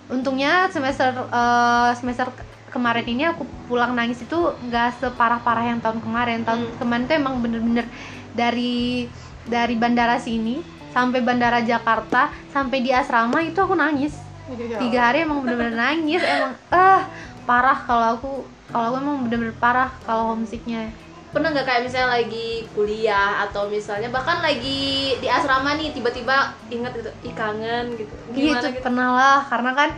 Speaker 3: untungnya semester eh, semester ke- kemarin ini aku pulang nangis itu nggak separah-parah yang tahun kemarin tahun
Speaker 1: Hmm.
Speaker 3: kemarin tuh emang bener-bener dari dari bandara sini sampai bandara Jakarta sampai di asrama itu aku nangis
Speaker 2: Iya.
Speaker 3: tiga hari emang bener-bener nangis emang ah parah kalau aku kalau aku emang bener-bener parah kalau homesicknya
Speaker 1: pernah nggak kayak misalnya lagi kuliah atau misalnya bahkan lagi di asrama nih tiba-tiba inget gitu, ih kangen gitu.
Speaker 3: gitu,
Speaker 1: Gimana gitu?
Speaker 3: pernah lah karena kan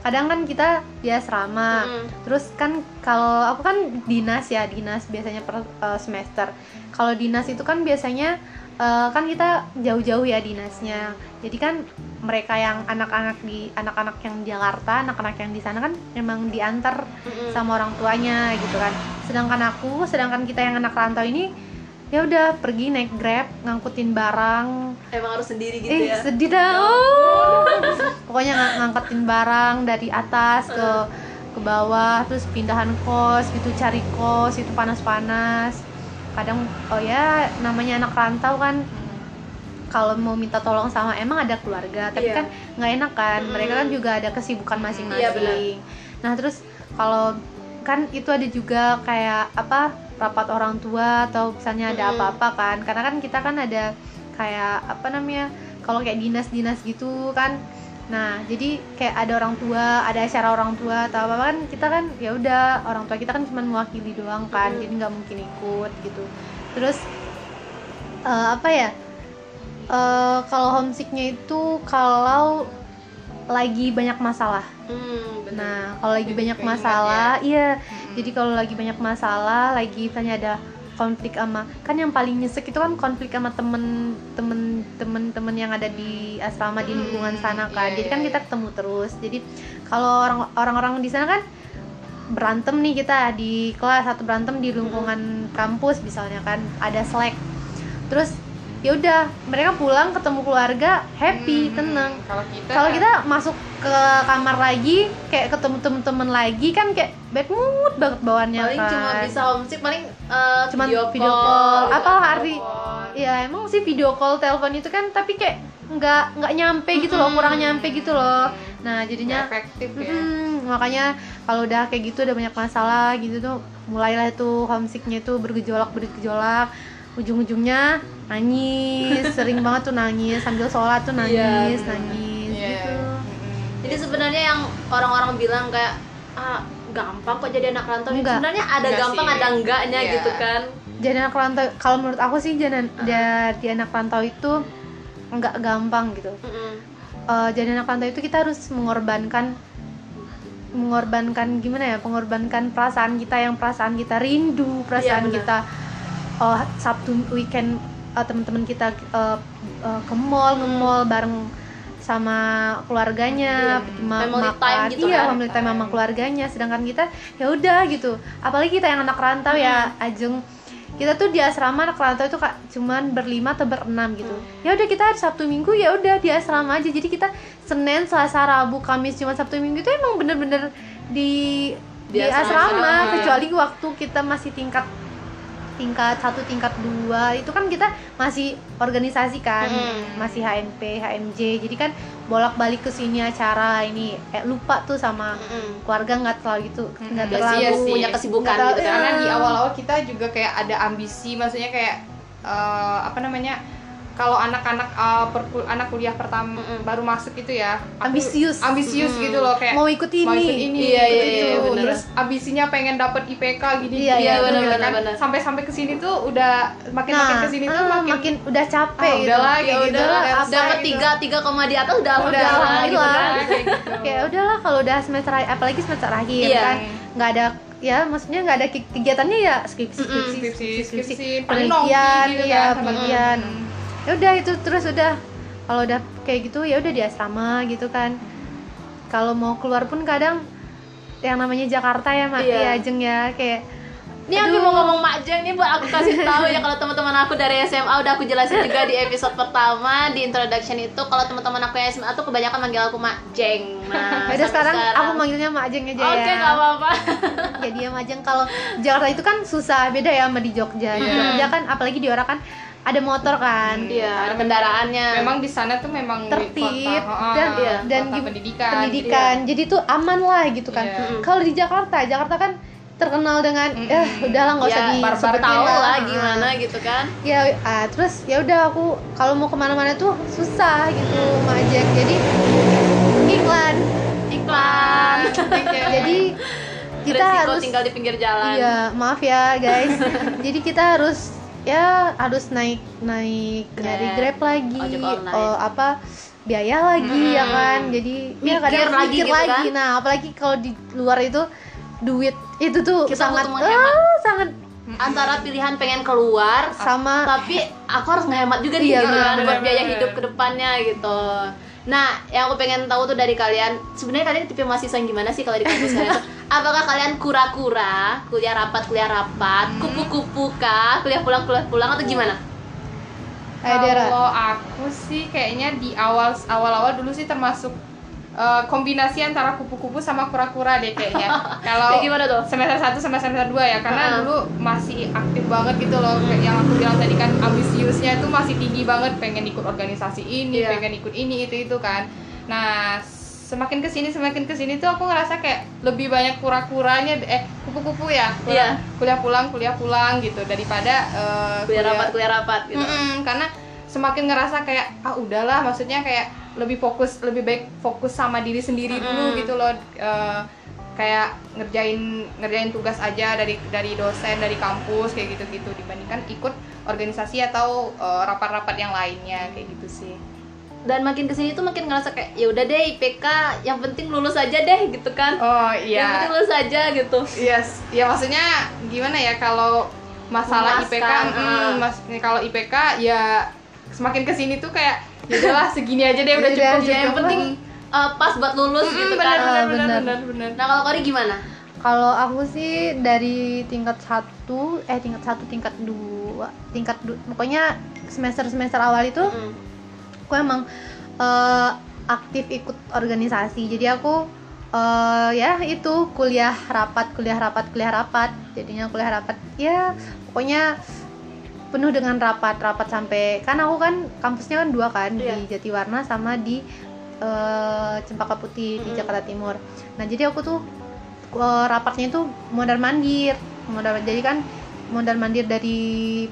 Speaker 3: kadang kan kita di asrama
Speaker 1: Mm-mm.
Speaker 3: terus kan kalau aku kan dinas ya dinas biasanya per eh, semester kalau dinas itu kan biasanya eh, kan kita jauh-jauh ya dinasnya. Jadi kan mereka yang anak-anak di anak-anak yang di Jakarta anak-anak yang di sana kan memang diantar sama orang tuanya gitu kan. Sedangkan aku sedangkan kita yang anak rantau ini ya udah pergi naik grab ngangkutin barang.
Speaker 1: Emang harus sendiri gitu
Speaker 3: eh
Speaker 1: ya.
Speaker 3: sedih dah. Oh. pokoknya ng- ngangkatin barang dari atas ke ke bawah terus pindahan kos gitu cari kos itu panas-panas kadang oh ya namanya anak rantau kan kalau mau minta tolong sama emang ada keluarga tapi
Speaker 1: Iya.
Speaker 3: kan nggak enak kan
Speaker 1: Mm.
Speaker 3: mereka kan juga ada kesibukan
Speaker 1: Iya,
Speaker 3: masing-masing
Speaker 1: benar.
Speaker 3: nah terus kalau kan itu ada juga kayak apa rapat orang tua atau misalnya ada apa-apa kan karena kan kita kan ada kayak apa namanya kalau kayak dinas-dinas gitu kan nah jadi kayak ada orang tua ada acara orang tua atau apa kan kita kan ya udah orang tua kita kan cuma mewakili doang kan
Speaker 1: Mm.
Speaker 3: jadi nggak mungkin ikut gitu terus eh, apa ya Eh, kalau homesicknya itu kalau lagi banyak masalah
Speaker 1: Hmm, bener.
Speaker 3: Nah, kalau lagi banyak masalah, iya.
Speaker 2: Mm-mm.
Speaker 3: Jadi kalau lagi banyak masalah, lagi misalnya ada konflik sama kan yang paling nyesek itu kan konflik sama temen temen temen temen yang ada di asrama di lingkungan
Speaker 2: Hmm,
Speaker 3: sana kan.
Speaker 2: iya,
Speaker 3: Jadi kan
Speaker 2: iya,
Speaker 3: kita ketemu terus. Jadi kalau orang orang-orang di sana kan berantem nih kita di kelas atau berantem di lingkungan kampus misalnya kan ada slack. Terus ya udah mereka pulang ketemu keluarga happy
Speaker 2: Hmm,
Speaker 3: tenang
Speaker 2: Kalau kita
Speaker 3: kalau kita masuk ke kamar lagi kayak ketemu temen-temen lagi kan kayak bad mood banget bawaannya
Speaker 1: paling
Speaker 3: kan
Speaker 1: cuma bisa homesick paling eh,
Speaker 3: Cuman
Speaker 1: video,
Speaker 3: video
Speaker 1: call,
Speaker 3: call. Apa hari- ya emang sih video call telepon itu kan tapi kayak nggak nggak nyampe gitu loh
Speaker 1: Mm-mm.
Speaker 3: kurang nyampe gitu loh nah jadinya
Speaker 2: efektif ya.
Speaker 3: mm, makanya kalau udah kayak gitu udah banyak masalah gitu tuh mulailah tuh homesicknya tuh bergejolak bergejolak ujung-ujungnya nangis sering banget tuh nangis sambil sholat tuh
Speaker 1: Iya,
Speaker 3: nangis
Speaker 1: bener.
Speaker 3: nangis
Speaker 2: Iya.
Speaker 3: gitu
Speaker 1: jadi sebenarnya yang orang-orang bilang kayak ah gampang kok jadi anak rantau
Speaker 3: Enggak.
Speaker 1: sebenarnya ada
Speaker 2: Enggak
Speaker 1: gampang
Speaker 2: sih.
Speaker 1: ada enggaknya
Speaker 2: Iya.
Speaker 1: gitu kan
Speaker 3: jadi anak rantau kalau menurut aku sih jadi jadi anak rantau itu nggak gampang gitu
Speaker 1: Mm-mm.
Speaker 3: Eh, jadi anak rantau itu kita harus mengorbankan mengorbankan gimana ya mengorbankan perasaan kita yang perasaan kita rindu perasaan
Speaker 1: benar.
Speaker 3: kita oh sabtu weekend eh, teman-teman kita eh, eh, ke mall nge-mall bareng sama keluarganya
Speaker 1: Iya.
Speaker 3: ma-
Speaker 1: Family
Speaker 3: makan
Speaker 1: time gitu
Speaker 3: iya
Speaker 1: kan.
Speaker 3: family time sama keluarganya. Sedangkan kita ya udah gitu. Apalagi kita yang anak rantau ya Ajeng. Kita tuh di asrama anak rantau itu kak cuman berlima atau berenam gitu. Ya udah kita hari sabtu minggu ya udah di asrama aja. Jadi kita senin selasa rabu kamis cuma sabtu minggu itu emang bener-bener di
Speaker 1: Di
Speaker 3: di,
Speaker 1: asrama,
Speaker 3: asrama.
Speaker 1: Ya.
Speaker 3: kecuali waktu kita masih tingkat tingkat satu tingkat dua itu kan kita masih organisasi kan
Speaker 1: Mm.
Speaker 3: masih HMP HMJ jadi kan bolak-balik ke sini acara ini eh, lupa tuh sama
Speaker 1: Mm-mm.
Speaker 3: keluarga nggak terlalu gitu nggak
Speaker 2: Iya
Speaker 3: terlalu
Speaker 2: iya sih.
Speaker 1: punya kesibukan gitu
Speaker 2: karena di
Speaker 3: Iya.
Speaker 2: awal-awal kita juga kayak ada ambisi maksudnya kayak eh, apa namanya kalau anak-anak uh, perkul- anak kuliah pertama
Speaker 1: Mm-mm.
Speaker 2: baru masuk itu ya aku
Speaker 3: Ambisius.
Speaker 2: ambisius
Speaker 1: Mm-mm.
Speaker 2: gitu loh kayak
Speaker 3: mau ikut ini,
Speaker 2: mau ikut ini
Speaker 1: Iya,
Speaker 2: ikut
Speaker 1: iya, iya, bener.
Speaker 2: terus ambisinya pengen dapat IPK gini
Speaker 3: Iya, iya,
Speaker 2: gitu
Speaker 1: bener,
Speaker 2: kan.
Speaker 1: bener, bener.
Speaker 2: sampai sampai ke sini tuh udah makin makin
Speaker 3: nah
Speaker 2: ke sini tuh
Speaker 3: ah,
Speaker 2: makin,
Speaker 3: makin udah capek
Speaker 2: Ah,
Speaker 3: gitu
Speaker 2: udahlah, ya
Speaker 3: gitu
Speaker 2: udah,
Speaker 3: lah,
Speaker 2: udah
Speaker 3: apa
Speaker 1: dapat
Speaker 2: gitu.
Speaker 1: tiga tiga koma di atas udah
Speaker 2: udah
Speaker 1: alhamdulillah gitu kan
Speaker 2: kayak gitu.
Speaker 3: udahlah kalau udah semester apalagi semester akhir
Speaker 1: Iya.
Speaker 3: kan nggak ada ya maksudnya nggak ada ke- kegiatannya ya skripsi
Speaker 2: skripsi skripsi
Speaker 3: penelitian
Speaker 2: gitu
Speaker 3: ya penelitian. Ya udah itu terus udah kalau udah kayak gitu ya udah di asrama gitu kan kalau mau keluar pun kadang yang namanya Jakarta ya mak
Speaker 1: Iya.
Speaker 3: ya jeng ya kayak
Speaker 1: Ini aku mau ngomong Mak Jeng nih buat aku kasih tahu ya kalau teman-teman aku dari SMA udah aku jelasin juga di episode pertama di introduction itu kalau teman-teman aku yang SMA tuh kebanyakan manggil aku Mak Jeng. Nah,
Speaker 3: ya udah
Speaker 1: sampai
Speaker 3: sekarang, aku manggilnya Mak Jeng aja
Speaker 1: Oke,
Speaker 3: ya
Speaker 1: nggak apa-apa.
Speaker 3: jadi ya Mak Jeng kalau Jakarta itu kan susah beda ya sama di Jogja di
Speaker 2: Iya.
Speaker 3: Jogja kan apalagi di orang kan ada motor kan
Speaker 1: Iya, ada kendaraannya.
Speaker 2: memang di sana tuh memang
Speaker 3: tertib
Speaker 2: kota,
Speaker 3: dan
Speaker 1: iya,
Speaker 3: dan
Speaker 2: kota pendidikan
Speaker 3: pendidikan. jadi tuh aman lah gitu kan
Speaker 2: Iya.
Speaker 3: kalau di Jakarta Jakarta kan terkenal dengan
Speaker 2: Mm-mm.
Speaker 3: eh udahlah nggak usah
Speaker 1: ya,
Speaker 3: di
Speaker 1: barbar tahu lah gimana gitu kan.
Speaker 3: ya ah, terus ya udah aku kalau mau ke mana-mana tuh susah gitu majek jadi iklan
Speaker 1: Iklan.
Speaker 3: jadi kita
Speaker 1: Resiko
Speaker 3: harus
Speaker 1: tinggal di pinggir jalan.
Speaker 3: iya maaf ya guys jadi kita harus ya harus naik naik dari
Speaker 1: Grab.
Speaker 3: lagi oh, apa biaya lagi ya
Speaker 1: Hmm.
Speaker 3: kan jadi ya
Speaker 1: Mikir
Speaker 3: kadang
Speaker 1: lagi
Speaker 3: mikir
Speaker 1: gitu
Speaker 3: lagi
Speaker 1: kan.
Speaker 3: nah apalagi kalau di luar itu duit itu tuh
Speaker 1: Kita
Speaker 3: sangat ah, sangat
Speaker 1: Antara pilihan pengen keluar
Speaker 3: sama
Speaker 1: tapi aku harus ngehemat juga nih
Speaker 3: Iya,
Speaker 1: gitu kan buat biaya hidup ke depannya gitu. Nah, yang aku pengen tahu tuh dari kalian, sebenarnya kalian tipe mahasiswa yang gimana sih kalau di kampus kalian? Apakah kalian kura-kura, kuliah rapat, kuliah rapat, kupu-kupu kah, kuliah pulang, kuliah pulang atau gimana?
Speaker 2: Kalau aku sih kayaknya di awal awal-awal dulu sih termasuk eh, kombinasi antara kupu-kupu sama kura-kura deh kayaknya. Kalau
Speaker 1: gimana tuh?
Speaker 2: semester 1 sama semester 2 ya karena
Speaker 1: Heeh.
Speaker 2: dulu masih aktif banget gitu loh kayak yang aku bilang tadi kan ambisiusnya itu masih tinggi banget pengen ikut organisasi ini
Speaker 1: Iya.
Speaker 2: pengen ikut ini itu itu kan nah semakin ke sini semakin ke sini tuh aku ngerasa kayak lebih banyak kura-kuranya eh kupu-kupu ya
Speaker 1: Iya.
Speaker 2: kuliah pulang kuliah pulang gitu daripada eh,
Speaker 1: Kuliah rapat, kuliah rapat gitu.
Speaker 2: Mm-mm, karena semakin ngerasa kayak ah udahlah maksudnya kayak lebih fokus lebih baik fokus sama diri sendiri dulu
Speaker 1: Mm-mm.
Speaker 2: gitu loh Eh, kayak ngerjain ngerjain tugas aja dari dari dosen dari kampus kayak gitu gitu dibandingkan ikut organisasi atau eh, rapat-rapat yang lainnya kayak gitu sih
Speaker 1: Dan makin ke sini tuh makin ngerasa kayak ya udah deh IPK, yang penting lulus aja deh gitu kan.
Speaker 2: oh
Speaker 1: Yang
Speaker 2: iya
Speaker 1: penting lulus aja gitu.
Speaker 2: yes ya maksudnya gimana ya kalau masalah
Speaker 1: Memuaskan,
Speaker 2: IPK mm,
Speaker 1: ah.
Speaker 2: mas kalau IPK ya semakin ke sini tuh kayak ya udahlah segini aja deh udah
Speaker 3: Udah,
Speaker 2: cukup
Speaker 3: cukup.
Speaker 1: Ya, yang penting uh, pas buat lulus
Speaker 2: Mm,
Speaker 1: gitu
Speaker 2: benar,
Speaker 1: kan.
Speaker 2: benar,
Speaker 3: Ah,
Speaker 2: benar,
Speaker 3: benar.
Speaker 2: benar, benar.
Speaker 1: Nah, kalau Kori gimana?
Speaker 3: Kalau aku sih dari tingkat satu, eh tingkat satu, tingkat dua, tingkat du- pokoknya semester semester awal itu
Speaker 1: Mm.
Speaker 3: aku emang eh, aktif ikut organisasi. Jadi aku eh, ya itu kuliah rapat, kuliah rapat, kuliah rapat. Jadinya kuliah rapat. Ya pokoknya penuh dengan rapat, rapat sampai kan aku kan kampusnya kan dua kan
Speaker 1: Iya.
Speaker 3: di Jatiwarna sama di eh, Cempaka Putih di
Speaker 1: Mm-mm.
Speaker 3: Jakarta Timur. Nah jadi aku tuh eh, rapatnya itu mondar mandir, mondar jadi kan mondar mandir dari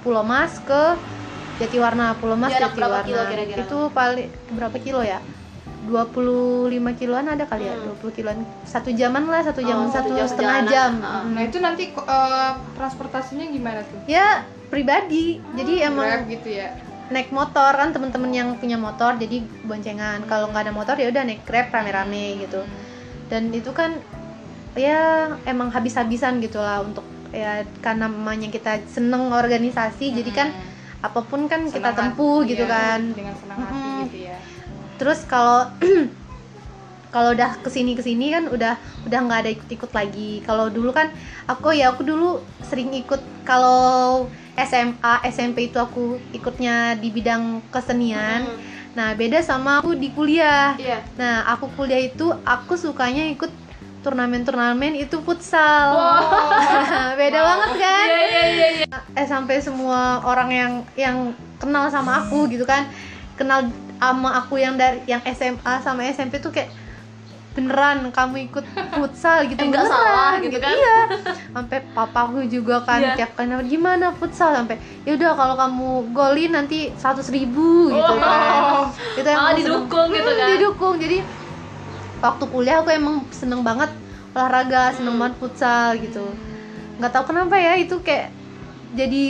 Speaker 3: Pulau Mas ke Jatiwarna, Pulau Mas
Speaker 1: Jarak berapa
Speaker 3: Jatiwarna.
Speaker 1: kilo kira-kira?
Speaker 3: Itu paling berapa kilo ya? 25 kiloan ada kali ya,
Speaker 1: Hmm.
Speaker 3: 20 kiloan. Satu jaman lah, satu jam,
Speaker 1: Oh, satu
Speaker 3: satu
Speaker 1: jam
Speaker 3: setengah jam.
Speaker 1: Ah.
Speaker 3: Mm.
Speaker 2: Nah itu nanti eh, transportasinya gimana tuh?
Speaker 3: Ya pribadi. Jadi emang
Speaker 2: Grab gitu ya.
Speaker 3: naik motor kan teman-teman yang punya motor jadi boncengan. Kalau nggak ada motor ya udah naik Grab rame-rame gitu. Dan itu kan ya emang habis-habisan gitu lah untuk ya karena namanya kita seneng organisasi jadi kan apa pun kan kita
Speaker 2: Senang hati,
Speaker 3: tempuh gitu
Speaker 2: iya,
Speaker 3: kan
Speaker 2: Dengan senang hati
Speaker 3: Mm-mm.
Speaker 2: gitu ya.
Speaker 3: Terus kalau kalau udah ke sini ke sini kan udah udah nggak ada ikut ikut lagi. Kalau dulu kan aku ya aku dulu sering ikut. Kalau SMA SMP itu aku ikutnya di bidang kesenian.
Speaker 1: Mm.
Speaker 3: nah beda sama aku di kuliah.
Speaker 1: Iya.
Speaker 3: nah aku kuliah itu aku sukanya ikut turnamen-turnamen itu futsal. Beda banget kan?
Speaker 1: Iya, iya, iya, iya.
Speaker 3: eh sampai semua orang yang yang kenal sama aku gitu kan. Kenal sama aku yang dari yang SMA sama SMP tuh kayak beneran kamu ikut futsal gitu
Speaker 1: nggak
Speaker 3: beneran
Speaker 1: salah gitu kan?
Speaker 3: iya sampai papaku juga kan
Speaker 1: Iya.
Speaker 3: tiap kali gimana futsal sampai ya udah kalau kamu golin nanti seratus ribu gitu
Speaker 1: Oh.
Speaker 3: kan itu
Speaker 1: Malah
Speaker 3: emang
Speaker 1: didukung
Speaker 3: seneng-
Speaker 1: gitu
Speaker 3: Hmm,
Speaker 1: kan?
Speaker 3: didukung jadi waktu kuliah aku emang seneng banget olahraga seneng
Speaker 1: Hmm.
Speaker 3: banget futsal gitu nggak tahu kenapa ya itu kayak jadi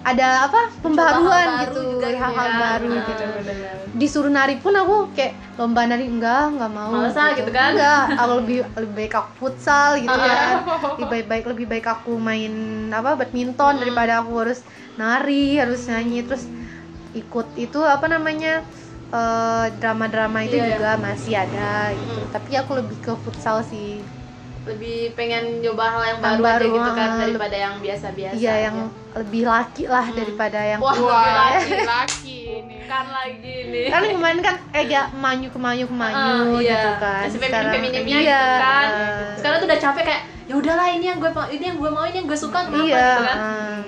Speaker 3: ada apa pembaruan gitu
Speaker 1: juga gitu
Speaker 3: hal-hal
Speaker 1: ya.
Speaker 3: baru
Speaker 1: Nah,
Speaker 3: gitu disuruh nari pun aku kayak lomba nari enggak enggak mau
Speaker 1: Males ah, gitu kan?
Speaker 3: enggak aku lebih lebih baik aku futsal gitu
Speaker 1: Ah.
Speaker 3: kan lebih baik baik lebih baik aku main apa badminton
Speaker 1: Hmm.
Speaker 3: daripada aku harus nari harus nyanyi terus ikut itu apa namanya eh, drama-drama itu
Speaker 1: Iya, iya.
Speaker 3: juga masih ada gitu
Speaker 1: Hmm.
Speaker 3: tapi aku lebih ke futsal sih
Speaker 1: lebih pengen nyoba hal yang
Speaker 3: Yang
Speaker 1: baru, aja
Speaker 3: baru,
Speaker 1: gitu kan
Speaker 3: ah,
Speaker 1: daripada yang biasa-biasa
Speaker 3: iya
Speaker 1: aja.
Speaker 3: yang lebih laki lah daripada yang
Speaker 1: Wah, laki-laki.
Speaker 2: laki ini.
Speaker 1: kan lagi nih
Speaker 3: kan kemarin kan eh ya manyu kemanyu kemanyu
Speaker 1: Ah, iya.
Speaker 3: gitu kan
Speaker 1: Masih feminim-feminimnya
Speaker 3: iya,
Speaker 1: gitu kan.
Speaker 3: ah.
Speaker 1: sekarang tuh udah capek kayak ya udahlah ini yang gue mau ini yang gue mau ini yang gue suka kenapa
Speaker 3: iya
Speaker 1: gitu kan
Speaker 3: ah.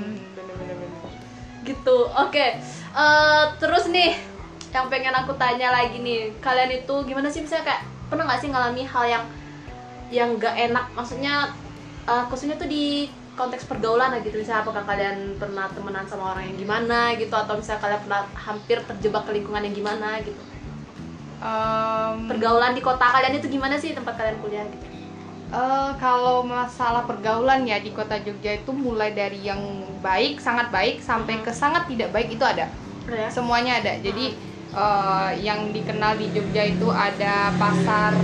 Speaker 1: gitu oke Eh, terus nih yang pengen aku tanya lagi nih kalian itu gimana sih misalnya kayak pernah nggak sih ngalami hal yang yang gak enak. Maksudnya eh, khususnya tuh di konteks pergaulan gitu. Misalnya apakah kalian pernah temenan sama orang yang gimana gitu atau misalnya kalian pernah hampir terjebak ke lingkungan yang gimana gitu.
Speaker 2: Em,
Speaker 1: pergaulan di kota kalian itu gimana sih tempat kalian kuliah gitu?
Speaker 2: Eh, kalau masalah pergaulan ya di kota Jogja itu mulai dari yang baik, sangat baik sampai ke sangat tidak baik itu ada.
Speaker 1: ya?
Speaker 2: Semuanya ada. Jadi eh, yang dikenal di Jogja itu ada pasar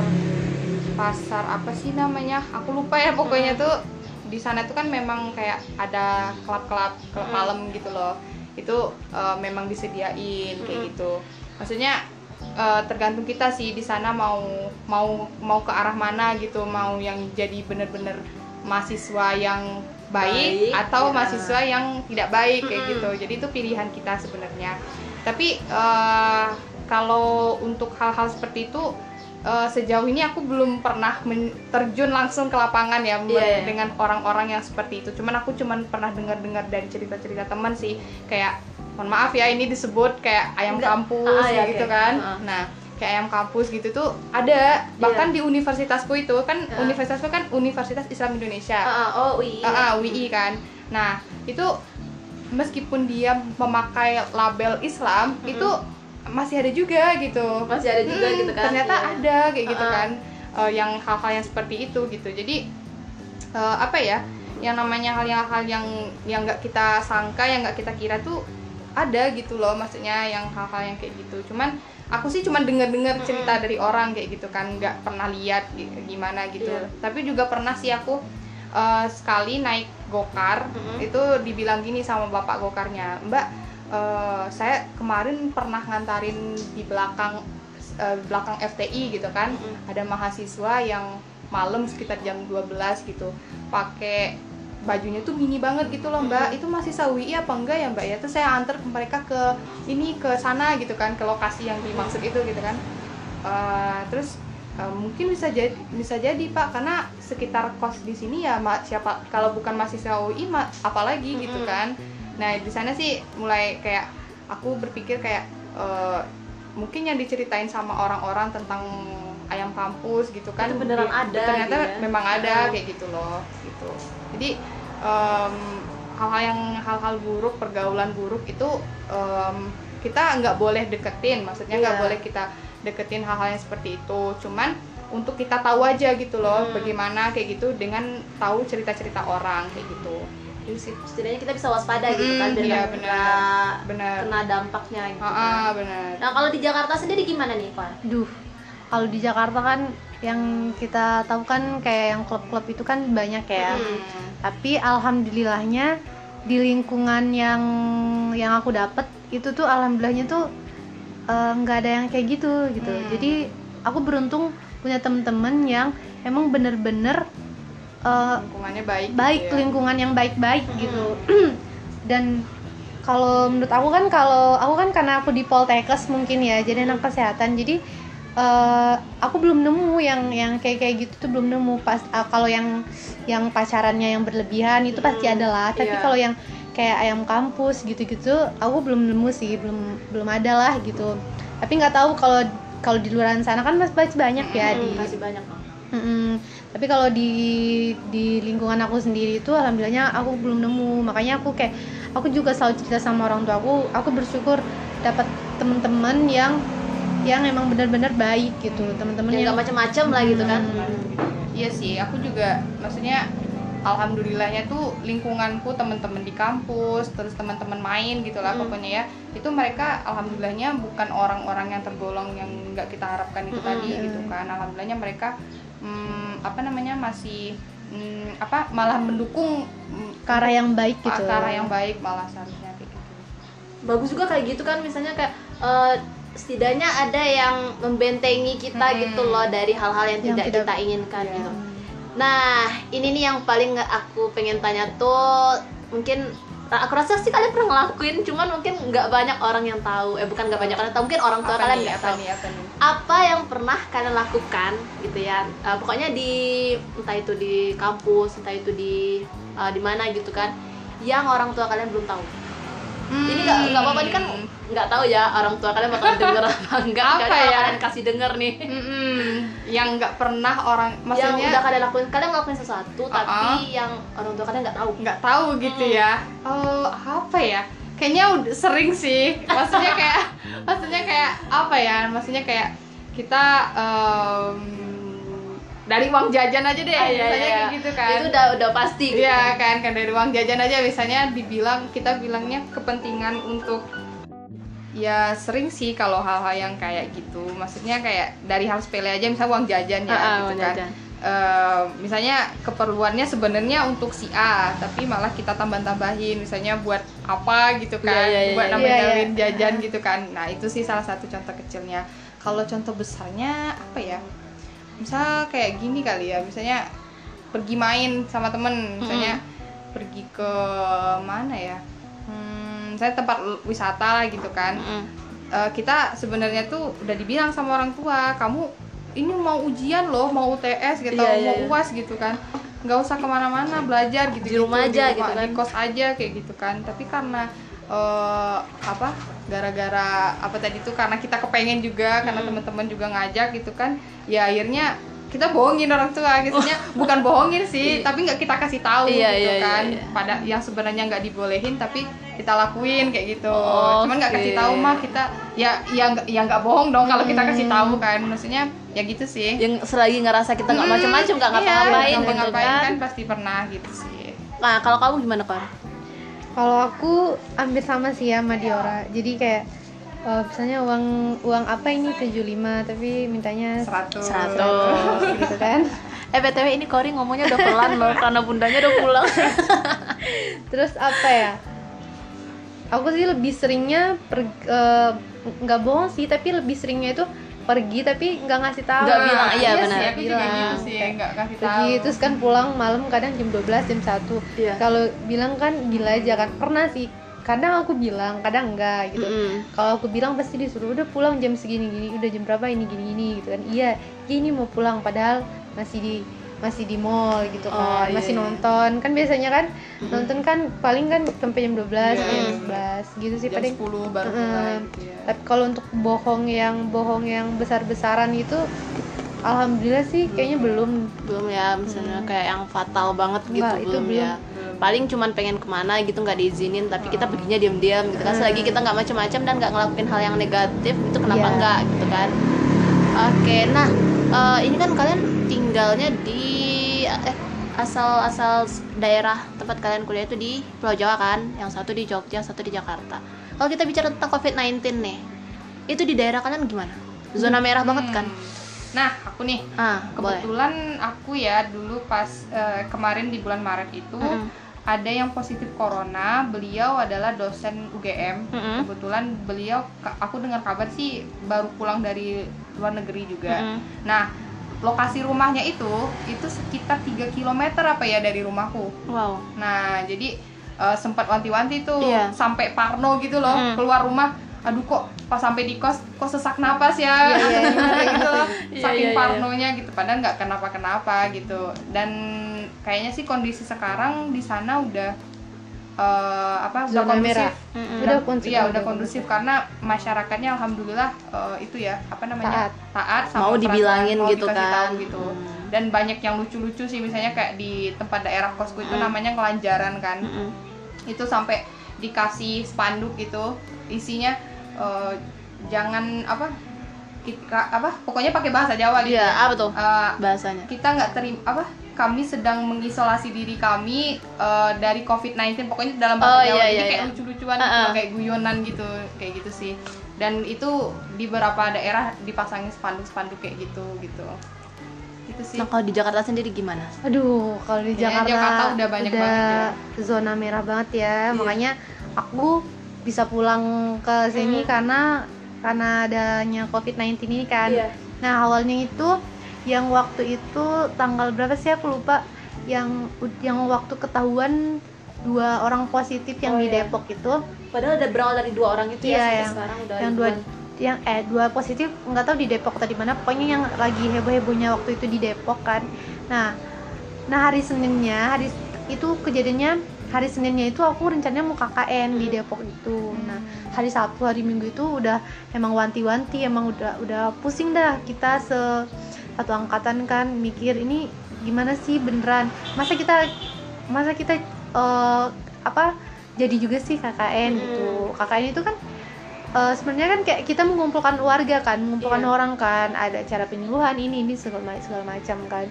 Speaker 2: pasar apa sih namanya? Aku lupa ya pokoknya tuh di sana tuh kan memang kayak ada klub-klub klub
Speaker 1: Hmm.
Speaker 2: malam gitu loh. Itu eh, memang disediain kayak
Speaker 1: Hmm.
Speaker 2: gitu. Maksudnya eh, tergantung kita sih di sana mau mau mau ke arah mana gitu mau yang jadi bener-bener mahasiswa yang baik,
Speaker 1: Baik,
Speaker 2: atau
Speaker 1: ya.
Speaker 2: mahasiswa yang tidak baik kayak
Speaker 1: Mm-mm.
Speaker 2: gitu jadi itu pilihan kita sebenarnya tapi eh, kalau untuk hal-hal seperti itu eh, sejauh ini aku belum pernah terjun langsung ke lapangan ya
Speaker 1: Iya, iya.
Speaker 2: dengan orang-orang yang seperti itu cuman aku cuman pernah dengar-dengar dari cerita-cerita teman sih kayak mohon maaf ya ini disebut kayak ayam
Speaker 1: Enggak.
Speaker 2: kampus
Speaker 1: Ah, iya,
Speaker 2: gitu
Speaker 1: oke.
Speaker 2: kan
Speaker 1: Ah.
Speaker 2: nah kayak ayam kampus gitu tuh ada bahkan di universitasku itu kan
Speaker 1: Ah.
Speaker 2: universitasku kan Universitas Islam Indonesia
Speaker 1: Ah, ah, oh UI
Speaker 2: Ah, ah, UII kan. Nah, itu meskipun dia memakai label Islam,
Speaker 1: Mm-mm.
Speaker 2: itu masih ada juga gitu.
Speaker 1: masih ada juga
Speaker 2: Mm,
Speaker 1: gitu kan
Speaker 2: Ternyata
Speaker 1: Iya.
Speaker 2: ada kayak gitu
Speaker 1: Ah, ah.
Speaker 2: kan. Eh, yang hal-hal yang seperti itu gitu. Jadi eh, apa ya? Yang namanya hal-hal yang yang nggak kita sangka, yang nggak kita kira tuh ada gitu loh. Maksudnya yang hal-hal yang kayak gitu. Cuman aku sih cuman dengar-dengar cerita dari orang kayak gitu kan, nggak pernah lihat gi- gimana gitu.
Speaker 1: Iya.
Speaker 2: Tapi juga pernah sih aku eh, sekali naik gokar
Speaker 1: Mm-mm.
Speaker 2: itu dibilang gini sama bapak gokarnya mbak eh, saya kemarin pernah ngantarin di belakang eh, belakang FTI gitu kan.
Speaker 1: Mm-mm.
Speaker 2: ada mahasiswa yang malam sekitar jam 12 gitu pakai bajunya tuh mini banget gitu loh mbak. Itu masih sawi apa enggak ya mbak? Ya terus saya antar mereka ke ini ke sana gitu kan ke lokasi yang dimaksud itu gitu kan. Eh, terus eh, mungkin bisa jadi bisa jadi pak karena sekitar kos di sini ya ma- siapa kalau bukan mahasiswa UI ma- apalagi gitu kan nah di sana sih mulai kayak aku berpikir kayak eh, mungkin yang diceritain sama orang-orang tentang ayam kampus gitu kan
Speaker 1: Itu beneran
Speaker 2: di-
Speaker 1: ada
Speaker 2: ternyata
Speaker 1: gitu ya.
Speaker 2: memang ada
Speaker 1: Ah.
Speaker 2: kayak gitu loh gitu jadi em, hal-hal yang hal-hal buruk pergaulan buruk itu em, kita nggak boleh deketin maksudnya nggak
Speaker 1: Iya.
Speaker 2: boleh kita deketin hal-hal yang seperti itu cuman untuk kita tahu aja gitu loh
Speaker 1: Hmm.
Speaker 2: bagaimana kayak gitu dengan tahu cerita-cerita orang kayak gitu
Speaker 1: setidaknya kita bisa waspada gitu kan
Speaker 2: Mm,
Speaker 1: biar
Speaker 2: iya, benar. benar
Speaker 1: kena dampaknya gitu
Speaker 2: Ah,
Speaker 1: kan.
Speaker 2: ah, benar
Speaker 1: Nah kalau di Jakarta sendiri gimana nih Pak?
Speaker 3: Duh, kalau di Jakarta kan yang kita tahu kan kayak yang klub-klub itu kan banyak ya.
Speaker 1: Mm.
Speaker 3: Tapi alhamdulillahnya di lingkungan yang yang aku dapet itu tuh alhamdulillahnya tuh eh, nggak ada yang kayak gitu gitu.
Speaker 2: Hmm.
Speaker 3: Jadi aku beruntung punya temen-temen yang emang bener-bener eh,
Speaker 2: lingkungannya baik
Speaker 3: baik
Speaker 2: gitu ya.
Speaker 3: lingkungan yang baik-baik gitu dan kalau menurut aku kan kalau aku kan karena aku di Poltekkes mungkin ya jadi anak kesehatan jadi eh, aku belum nemu yang yang kayak kayak gitu tuh belum nemu pas ah, kalau yang yang pacarannya yang berlebihan itu pasti
Speaker 1: Hmm,
Speaker 3: ada lah tapi
Speaker 1: iya.
Speaker 3: kalau yang kayak ayam kampus gitu-gitu aku belum nemu sih belum belum ada lah gitu tapi nggak tahu kalau kalau di luar sana kan masih banyak ya
Speaker 1: Hmm,
Speaker 3: di
Speaker 1: masih banyak Bang.
Speaker 3: Mm-mm. Tapi kalau di di lingkungan aku sendiri itu alhamdulillahnya aku belum nemu. Makanya aku kayak aku juga selalu cerita sama orang tua aku, aku bersyukur dapat teman-teman yang yang emang benar-benar baik gitu. Teman-teman
Speaker 1: yang
Speaker 3: yang,
Speaker 1: nggak macam-macam lah gitu kan
Speaker 2: Iya sih, aku juga maksudnya alhamdulillahnya tuh lingkunganku teman-teman di kampus, terus teman-teman main gitu lah
Speaker 1: Hmm.
Speaker 2: pokoknya ya. Itu mereka alhamdulillahnya bukan orang-orang yang tergolong yang nggak kita harapkan itu
Speaker 1: Mm-mm.
Speaker 2: tadi gitu kan. Alhamdulillahnya mereka hmm, apa namanya masih hmm, apa malah mendukung hmm,
Speaker 3: ke arah yang baik gitu.
Speaker 2: ke arah yang baik malah seharusnya kayak gitu.
Speaker 1: bagus juga kayak gitu kan misalnya kayak eh, setidaknya ada yang membentengi kita
Speaker 2: Mm-mm.
Speaker 1: gitu loh dari hal-hal yang,
Speaker 3: Yang
Speaker 1: tidak
Speaker 3: tidak-
Speaker 1: kita inginkan
Speaker 2: Iya.
Speaker 1: gitu nah ini nih yang paling nggak aku pengen tanya tuh mungkin aku rasa sih kalian pernah ngelakuin cuman mungkin nggak banyak orang yang tahu. Eh bukan nggak banyak orang tahu mungkin orang tua
Speaker 2: Apa
Speaker 1: kalian nggak tahu.
Speaker 2: nih, apa nih?
Speaker 1: apa yang pernah kalian lakukan gitu ya? Eh, pokoknya di entah itu di kampus entah itu di eh, di mana gitu kan yang orang tua kalian belum tahu ini nggak nggak apa-apa ini kan nggak tahu ya orang tua kalian bakal denger apa enggak
Speaker 2: Apa
Speaker 1: kalau
Speaker 2: ya?
Speaker 1: kalian kasih denger nih
Speaker 2: Mm-mm. yang nggak pernah orang
Speaker 1: yang
Speaker 2: maksudnya
Speaker 1: udah kalian lakuin kalian ngelakuin sesuatu
Speaker 2: Uh-uh.
Speaker 1: tapi yang orang tua kalian nggak tahu
Speaker 2: nggak tahu gitu
Speaker 1: Hmm.
Speaker 2: ya oh apa ya kayaknya udah sering sih maksudnya kayak maksudnya kayak apa ya maksudnya kayak kita em, dari uang jajan aja deh
Speaker 1: Ah, iya,
Speaker 2: misalnya
Speaker 1: iya.
Speaker 2: kayak gitu kan.
Speaker 1: Itu udah udah pasti gitu.
Speaker 2: Iya kan. kan dari uang jajan aja biasanya dibilang kita bilangnya kepentingan untuk ya sering sih kalau hal-hal yang kayak gitu. Maksudnya kayak dari hal sepele aja misalnya uang jajan ya
Speaker 1: Ah, ah,
Speaker 2: gitu
Speaker 1: uang
Speaker 2: kan.
Speaker 1: jajan.
Speaker 2: Eh, misalnya keperluannya sebenarnya untuk si A tapi malah kita tambah-tambahin misalnya buat apa gitu kan.
Speaker 1: Iya, iya, iya,
Speaker 2: buat
Speaker 1: iya.
Speaker 2: nambahin
Speaker 3: Iya,
Speaker 2: jajan gitu kan. Nah itu sih salah satu contoh kecilnya. Kalau contoh besarnya apa ya misal kayak gini kali ya misalnya pergi main sama temen misalnya pergi ke mana ya hmm, saya tempat wisata lah gitu kan
Speaker 1: Mm-mm.
Speaker 2: Eh, kita sebenarnya tuh udah dibilang sama orang tua kamu ini mau ujian loh mau UTS gitu
Speaker 1: Iya, iya,
Speaker 2: mau
Speaker 1: iya.
Speaker 2: uas gitu kan nggak usah ke mana-mana belajar gitu
Speaker 1: Di rumah aja gitu kan.
Speaker 2: di kos aja kayak gitu kan tapi karena eh, apa gara-gara apa tadi tuh karena kita kepengen juga karena
Speaker 1: Hmm.
Speaker 2: teman-teman juga ngajak gitu kan ya akhirnya kita bohongin orang tua gitu bukan bohongin sih tapi nggak kita kasih tahu.
Speaker 1: Iya,
Speaker 2: gitu
Speaker 1: iya, iya,
Speaker 2: kan
Speaker 1: iya.
Speaker 2: pada yang sebenarnya nggak dibolehin tapi kita lakuin kayak gitu
Speaker 1: Oh,
Speaker 2: cuman nggak kasih
Speaker 1: oke.
Speaker 2: tahu mah kita ya ya nggak- ya nggak bohong dong kalau kita kasih
Speaker 1: Hmm.
Speaker 2: tahu kan maksudnya ya gitu sih
Speaker 1: yang selagi ngerasa kita nggak
Speaker 2: Hmm,
Speaker 1: macam-macam nggak
Speaker 2: iya,
Speaker 1: ngapa-ngapain gitu
Speaker 2: ngapa-ngapain
Speaker 1: kan
Speaker 2: kan pasti pernah gitu sih
Speaker 1: nah kalau kamu gimana kak
Speaker 3: Kalau aku hampir sama sih ya sama Diora. Jadi kayak eh, misalnya uang uang apa ini 75 tapi mintanya
Speaker 2: 100
Speaker 1: Seratus.
Speaker 3: gitu kan.
Speaker 1: eh btw ini Kori ngomongnya udah pelan loh karena bundanya udah pulang
Speaker 3: Terus apa ya? Aku sih lebih seringnya eh, nggak bohong sih, tapi lebih seringnya itu pergi tapi nggak ngasih tahu.
Speaker 1: Nggak bilang, iya,
Speaker 2: sih,
Speaker 1: benar.
Speaker 2: aku juga gitu
Speaker 3: Bilang.
Speaker 2: sih
Speaker 3: Kayak
Speaker 2: nggak kasih tahu
Speaker 3: pergi terus kan pulang malam kadang jam 12 jam 1
Speaker 1: Iya.
Speaker 3: kalau bilang kan gila aja kan pernah sih kadang aku bilang kadang enggak gitu
Speaker 1: Mm-mm.
Speaker 3: kalau aku bilang pasti disuruh udah pulang jam segini gini udah jam berapa ini gini gini gitu kan iya iya ini mau pulang padahal masih di masih di mall gitu
Speaker 1: Oh,
Speaker 3: kan
Speaker 1: iya,
Speaker 3: masih
Speaker 1: iya.
Speaker 3: nonton kan biasanya kan
Speaker 1: Mm-mm.
Speaker 3: nonton kan paling kan sampai jam 12
Speaker 2: Iya.
Speaker 3: jam 11 gitu sih
Speaker 2: jam
Speaker 3: paling
Speaker 2: 10 baru
Speaker 3: Heeh.
Speaker 2: mulai gitu ya
Speaker 3: tapi kalau untuk bohong yang bohong yang besar-besaran itu alhamdulillah sih kayaknya belum
Speaker 1: belum ya misalnya kayak yang fatal banget gitu
Speaker 3: Enggak, itu
Speaker 1: belum,
Speaker 3: belum.
Speaker 1: ya paling cuman pengen ke mana gitu nggak diizinin tapi kita perginya diam-diam gitu kan selagi kita nggak macam-macam dan nggak ngelakuin hal yang negatif itu kenapa
Speaker 3: Iya.
Speaker 1: enggak gitu kan oke nah eh, ini kan kalian tinggalnya di eh asal asal daerah tempat kalian kuliah itu di Pulau Jawa kan? Yang satu di Jogja yang satu di Jakarta. Kalau kita bicara tentang COVID-19 nih itu di daerah kalian gimana? Zona merah banget kan?
Speaker 2: Nah aku nih.
Speaker 1: Ah boleh.
Speaker 2: Kebetulan aku ya dulu pas eh, kemarin di bulan Maret itu
Speaker 1: Mm-mm.
Speaker 2: ada yang positif corona. Beliau adalah dosen UGM
Speaker 1: Mm-mm.
Speaker 2: kebetulan beliau aku dengar kabar sih baru pulang dari luar negeri juga.
Speaker 1: Mm-mm.
Speaker 2: nah lokasi rumahnya itu itu sekitar 3 km apa ya dari rumahku.
Speaker 1: Wow.
Speaker 2: Nah jadi eh, sempat wanti-wanti tuh
Speaker 1: Iya.
Speaker 2: sampai Parno gitu loh
Speaker 1: Mm.
Speaker 2: keluar rumah. Aduh kok pas sampai di kos kok sesak napas ya?
Speaker 3: Iya, iya,
Speaker 2: Gimana gitu. Loh
Speaker 1: Iya,
Speaker 2: saking
Speaker 1: iya, iya.
Speaker 2: parnonya gitu padahal nggak kenapa-kenapa gitu. Dan kayaknya sih kondisi sekarang di sana udah eh, apa udah
Speaker 3: Zona
Speaker 2: kondusif
Speaker 3: merah.
Speaker 1: Mm-mm.
Speaker 3: Udah kondusif,
Speaker 2: iya
Speaker 3: udah
Speaker 2: udah kondusif karena masyarakatnya alhamdulillah eh, itu ya apa namanya
Speaker 3: Taat.
Speaker 2: taat
Speaker 1: mau
Speaker 2: peraturan,
Speaker 1: dibilangin
Speaker 2: mau
Speaker 1: gitu kan
Speaker 2: tahu gitu
Speaker 1: Hmm.
Speaker 2: dan banyak yang lucu-lucu sih misalnya kayak di tempat daerah kosku itu
Speaker 1: Mm.
Speaker 2: namanya kelanjaran kan
Speaker 1: Mm-mm.
Speaker 2: itu sampai dikasih spanduk gitu isinya eh, jangan apa kita apa pokoknya pakai bahasa Jawa gitu
Speaker 1: Iya, apa tuh
Speaker 2: Eh,
Speaker 1: bahasanya?
Speaker 2: kita nggak terima apa kami sedang mengisolasi diri kami eh, dari COVID-19 pokoknya dalam bahasa
Speaker 1: Oh,
Speaker 2: Jawa
Speaker 1: iya, iya,
Speaker 2: kayak
Speaker 1: iya.
Speaker 2: lucu-lucuan gitu loh, kayak guyonan gitu kayak gitu sih dan itu di beberapa daerah dipasangin spanduk-spanduk kayak gitu gitu itu sih
Speaker 1: Nah, kalau di Jakarta sendiri gimana?
Speaker 3: Aduh, kalau di
Speaker 2: Kayaknya
Speaker 3: Jakarta,
Speaker 2: Jakarta udah banyak banget ya.
Speaker 3: zona merah banget ya.
Speaker 2: Iya.
Speaker 3: Makanya aku bisa pulang ke sini
Speaker 1: Hmm.
Speaker 3: karena karena adanya COVID-19 ini kan.
Speaker 1: Iya.
Speaker 3: Nah, awalnya itu yang waktu itu tanggal berapa sih aku lupa. Yang yang waktu ketahuan dua orang positif yang
Speaker 1: Oh,
Speaker 3: di
Speaker 1: iya.
Speaker 3: Depok itu.
Speaker 1: Padahal ada berawal dari dua orang itu
Speaker 3: Iya,
Speaker 1: ya, sampai
Speaker 3: yang-
Speaker 1: sekarang udah
Speaker 3: yang dua yang eh dua positif nggak tahu di Depok atau di mana. Pokoknya yang lagi heboh hebohnya waktu itu di Depok kan. Nah nah hari Seninnya hari itu kejadiannya hari Seninnya itu aku rencananya mau KKN di Depok itu. Nah hari Sabtu hari Minggu itu udah emang wanti-wanti emang udah udah pusing dah kita se satu angkatan kan mikir ini gimana sih beneran? Masa kita masa kita eh, apa jadi juga sih KKN gitu. KKN itu kan eh, sebenarnya kan kayak kita mengumpulkan warga kan mengumpulkan
Speaker 1: Iya.
Speaker 3: orang kan ada cara penyuluhan ini ini segala segala macam kan.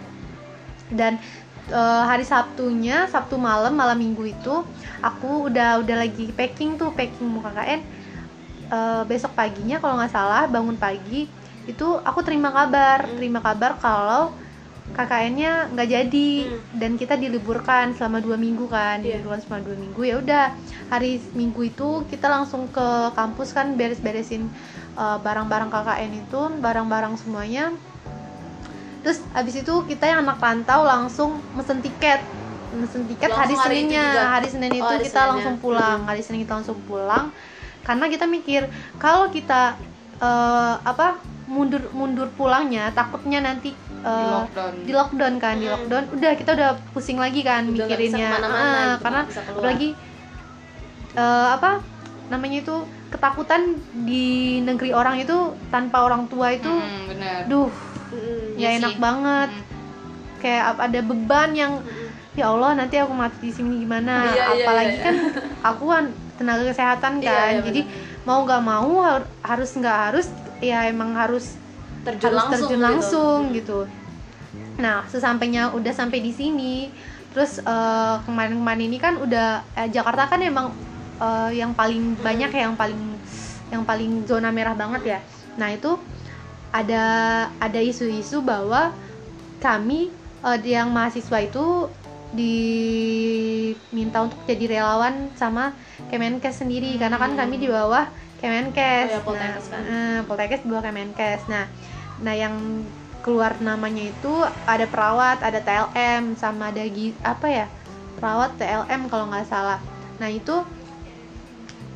Speaker 3: Dan eh, hari Sabtunya Sabtu malam malam Minggu itu aku udah udah lagi packing tuh packing mau KKN Eh, besok paginya kalau nggak salah bangun pagi itu aku terima kabar
Speaker 1: Hmm.
Speaker 3: terima kabar kalau KKN-nya nggak jadi
Speaker 1: Hmm.
Speaker 3: dan kita diliburkan selama dua minggu kan
Speaker 1: Iya.
Speaker 3: diliburkan selama dua minggu ya udah hari minggu itu kita langsung ke kampus kan beres-beresin uh, barang-barang KKN itu barang-barang semuanya terus habis itu kita yang anak rantau langsung mesen tiket mesen tiket
Speaker 1: Langsung
Speaker 3: hari
Speaker 1: hari
Speaker 3: Seninnya
Speaker 1: juga?
Speaker 3: hari Senin
Speaker 1: Oh,
Speaker 3: itu
Speaker 1: hari
Speaker 3: kita
Speaker 1: Seninnya.
Speaker 3: langsung pulang hari Senin kita langsung pulang karena kita mikir kalau kita uh, apa mundur mundur pulangnya takutnya nanti
Speaker 2: di
Speaker 3: uh,
Speaker 2: lockdown
Speaker 3: di lockdown kan di
Speaker 1: Hmm.
Speaker 3: lockdown udah kita udah pusing lagi kan
Speaker 1: Udah
Speaker 3: mikirinnya Ah,
Speaker 1: gitu,
Speaker 3: karena apalagi eh, apa namanya itu ketakutan di negeri orang itu tanpa orang tua itu
Speaker 2: Mm, bener
Speaker 3: duh
Speaker 1: Mm-mm.
Speaker 3: ya
Speaker 2: Iya
Speaker 3: enak
Speaker 2: sih.
Speaker 3: banget
Speaker 2: Mm.
Speaker 3: kayak ada beban yang
Speaker 1: Mm-mm.
Speaker 3: ya Allah nanti aku mati di sini gimana
Speaker 1: iya,
Speaker 3: apalagi
Speaker 1: iya,
Speaker 3: kan aku kan tenaga kesehatan
Speaker 1: Iya,
Speaker 3: kan
Speaker 1: iya,
Speaker 3: jadi mau nggak mau har- harus nggak harus ya emang harus
Speaker 1: terjun
Speaker 3: harus
Speaker 1: langsung
Speaker 3: terjun
Speaker 1: gitu.
Speaker 3: langsung gitu. Nah, sesampainya udah sampai di sini, terus eh, kemarin-kemarin ini kan udah eh, Jakarta kan emang eh, yang paling banyak ya, yang paling yang paling zona merah banget ya. Nah, itu ada ada isu-isu bahwa kami eh, yang mahasiswa itu diminta untuk jadi relawan sama Kemenkes sendiri karena kan kami di bawah Kemenkes.
Speaker 1: Oh ya, Poltekkes
Speaker 3: nah,
Speaker 1: kan.
Speaker 3: eh, Poltekkes di bawah Kemenkes. Nah, nah yang keluar namanya itu ada perawat, ada TLM sama ada apa ya? Perawat TLM kalau nggak salah. Nah, itu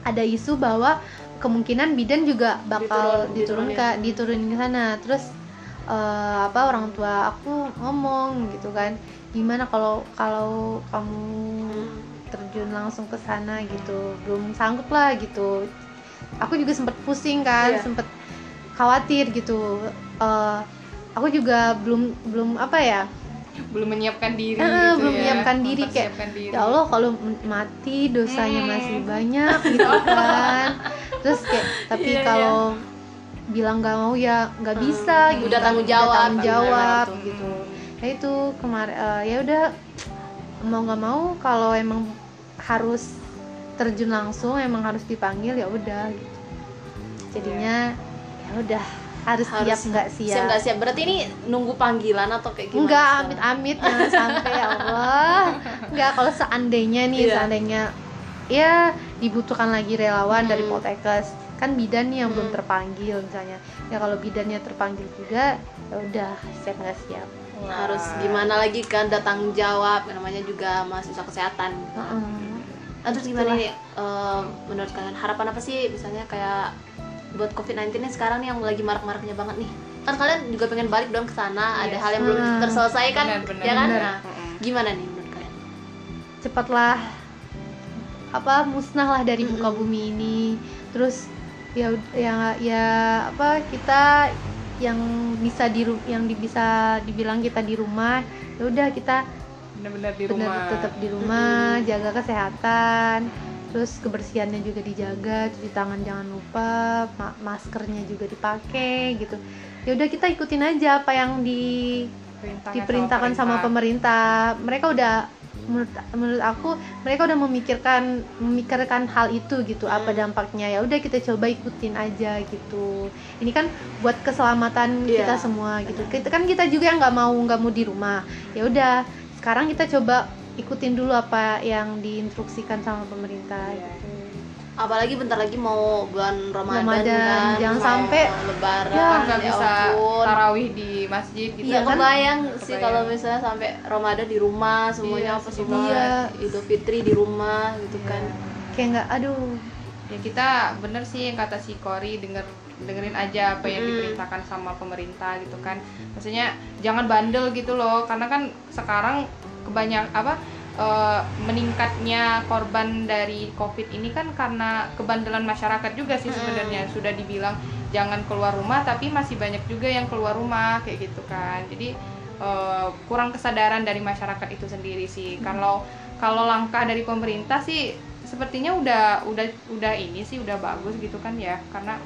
Speaker 3: ada isu bahwa kemungkinan bidan juga bakal
Speaker 1: Diturun-
Speaker 3: diturun ke diturunin ke sana. Terus eh, apa orang tua aku ngomong gitu kan, gimana kalau kalau kamu
Speaker 1: Hmm.
Speaker 3: terjun langsung ke sana gitu belum sanggup lah gitu aku juga sempet pusing kan
Speaker 1: Iya.
Speaker 3: sempet khawatir gitu Eh, aku juga belum belum apa ya
Speaker 2: belum menyiapkan diri
Speaker 3: Eh,
Speaker 2: gitu
Speaker 3: belum
Speaker 2: ya.
Speaker 3: menyiapkan diri, kayak,
Speaker 2: diri.
Speaker 3: ya Allah kalau mati dosanya
Speaker 2: Hmm.
Speaker 3: masih banyak gitu kan terus kayak tapi
Speaker 1: Iya,
Speaker 3: kalau bilang nggak mau ya nggak
Speaker 1: Hmm.
Speaker 3: bisa gitu
Speaker 1: Udah tanggung jawab,
Speaker 3: tanggung
Speaker 1: tanggung
Speaker 3: jawab
Speaker 1: jawab.
Speaker 3: gitu ya itu kemarin ya udah mau nggak mau kalau emang harus terjun langsung emang harus dipanggil ya udah gitu jadinya ya udah harus, siap
Speaker 1: Harus
Speaker 3: nggak siap,
Speaker 1: siap nggak siap berarti ini nunggu panggilan atau kayak gimana
Speaker 3: Enggak,
Speaker 1: sekarang?
Speaker 3: amit-amit jangan sampai ya Allah. Enggak, kalau seandainya nih,
Speaker 1: Iya.
Speaker 3: seandainya ya dibutuhkan lagi relawan dari
Speaker 1: Hmm.
Speaker 3: Poltekkes. Kan bidan nih yang belum
Speaker 1: Hmm.
Speaker 3: terpanggil misalnya. Ya kalau bidannya terpanggil juga, ya udah siap nggak siap.
Speaker 1: Harus gimana lagi kan datang jawab namanya juga mahasiswa kesehatan
Speaker 3: Heeh.
Speaker 1: Nah, terus gimana nih eh, menurut kalian harapan apa sih misalnya kayak buat COVID-19 ini sekarang nih yang lagi marak-maraknya banget nih kan kalian juga pengen balik dong ke sana ada
Speaker 2: Yes.
Speaker 1: hal yang belum
Speaker 3: Hmm.
Speaker 1: terselesai kan
Speaker 2: Benar, benar,
Speaker 1: ya kan
Speaker 3: benar.
Speaker 1: nah gimana nih menurut kalian
Speaker 3: Cepatlah apa musnah lah dari muka bumi ini. Terus ya ya ya apa kita yang bisa di yang di- bisa dibilang kita di rumah ya udah kita
Speaker 2: benar-benar di
Speaker 3: bener
Speaker 2: rumah.
Speaker 3: tetap di rumah jaga kesehatan terus kebersihannya juga dijaga cuci tangan jangan lupa ma- maskernya juga dipakai gitu. Ya udah kita ikutin aja apa yang di
Speaker 2: Perintahkan
Speaker 3: diperintahkan sama pemerintah. Mereka udah menurut menurut aku mereka udah memikirkan memikirkan hal itu gitu apa dampaknya. Ya udah kita coba ikutin aja gitu. Ini kan buat keselamatan
Speaker 1: Iya.
Speaker 3: kita semua gitu. Kita kan kita juga yang nggak mau nggak mau di rumah. Ya udah sekarang kita coba ikutin dulu apa yang diinstruksikan sama pemerintah
Speaker 2: Iya.
Speaker 3: gitu
Speaker 1: apalagi bentar lagi mau bulan Ramadan,
Speaker 3: Ramadan,
Speaker 1: kan
Speaker 3: jangan
Speaker 1: mau
Speaker 3: sampai-
Speaker 1: lebaran
Speaker 3: Ya,
Speaker 2: nggak
Speaker 1: ya
Speaker 2: bisa
Speaker 1: ampun.
Speaker 2: tarawih di masjid gitu
Speaker 3: Iya
Speaker 1: Ya,
Speaker 3: kan?
Speaker 1: kebayang sih kalau misalnya sampai Ramadan di rumah semuanya
Speaker 2: Iya,
Speaker 1: apa semua
Speaker 3: banget.
Speaker 1: Idul Fitri di rumah gitu
Speaker 2: Iya.
Speaker 1: kan
Speaker 3: kayak nggak aduh
Speaker 2: ya kita bener sih yang kata si Kori denger dengerin aja apa yang
Speaker 1: Mm.
Speaker 2: diperintahkan sama pemerintah gitu kan maksudnya jangan bandel gitu loh karena kan sekarang kebanyak apa eh, meningkatnya korban dari covid ini kan karena kebandelan masyarakat juga sih sebenarnya. Sudah dibilang jangan keluar rumah tapi masih banyak juga yang keluar rumah kayak gitu kan. Jadi eh, kurang kesadaran dari masyarakat itu sendiri sih. Kalau kalau langkah dari pemerintah sih sepertinya udah udah udah ini sih udah bagus gitu kan ya. Karena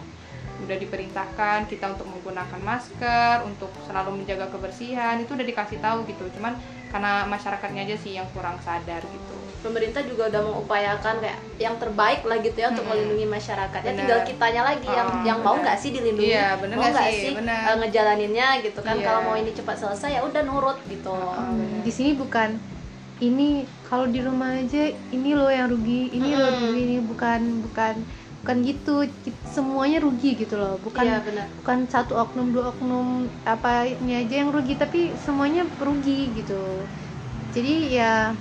Speaker 2: udah diperintahkan kita untuk menggunakan masker untuk selalu menjaga kebersihan itu udah dikasih tahu gitu. Cuman karena masyarakatnya aja sih yang kurang sadar gitu
Speaker 1: pemerintah juga udah mengupayakan kayak yang terbaik lah gitu ya untuk
Speaker 2: Mm-mm.
Speaker 1: melindungi masyarakat ya
Speaker 2: Bener.
Speaker 1: tinggal kitanya lagi yang
Speaker 2: Oh,
Speaker 1: yang mau nggak sih dilindungi
Speaker 2: Iya, bener
Speaker 1: mau
Speaker 2: nggak sih?
Speaker 1: sih,
Speaker 2: Bener.
Speaker 1: eh, ngejalaninnya gitu kan
Speaker 2: Iya.
Speaker 1: kalau mau ini cepat selesai ya udah nurut gitu
Speaker 2: Oh, bener.
Speaker 3: di sini bukan ini kalau di rumah aja ini loh yang rugi ini loh
Speaker 1: Mm-mm.
Speaker 3: rugi ini bukan bukan bukan gitu semuanya rugi gitu loh. Bukan
Speaker 1: iya benar.
Speaker 3: bukan satu oknum dua oknum apa ini aja yang rugi tapi semuanya rugi gitu. Jadi ya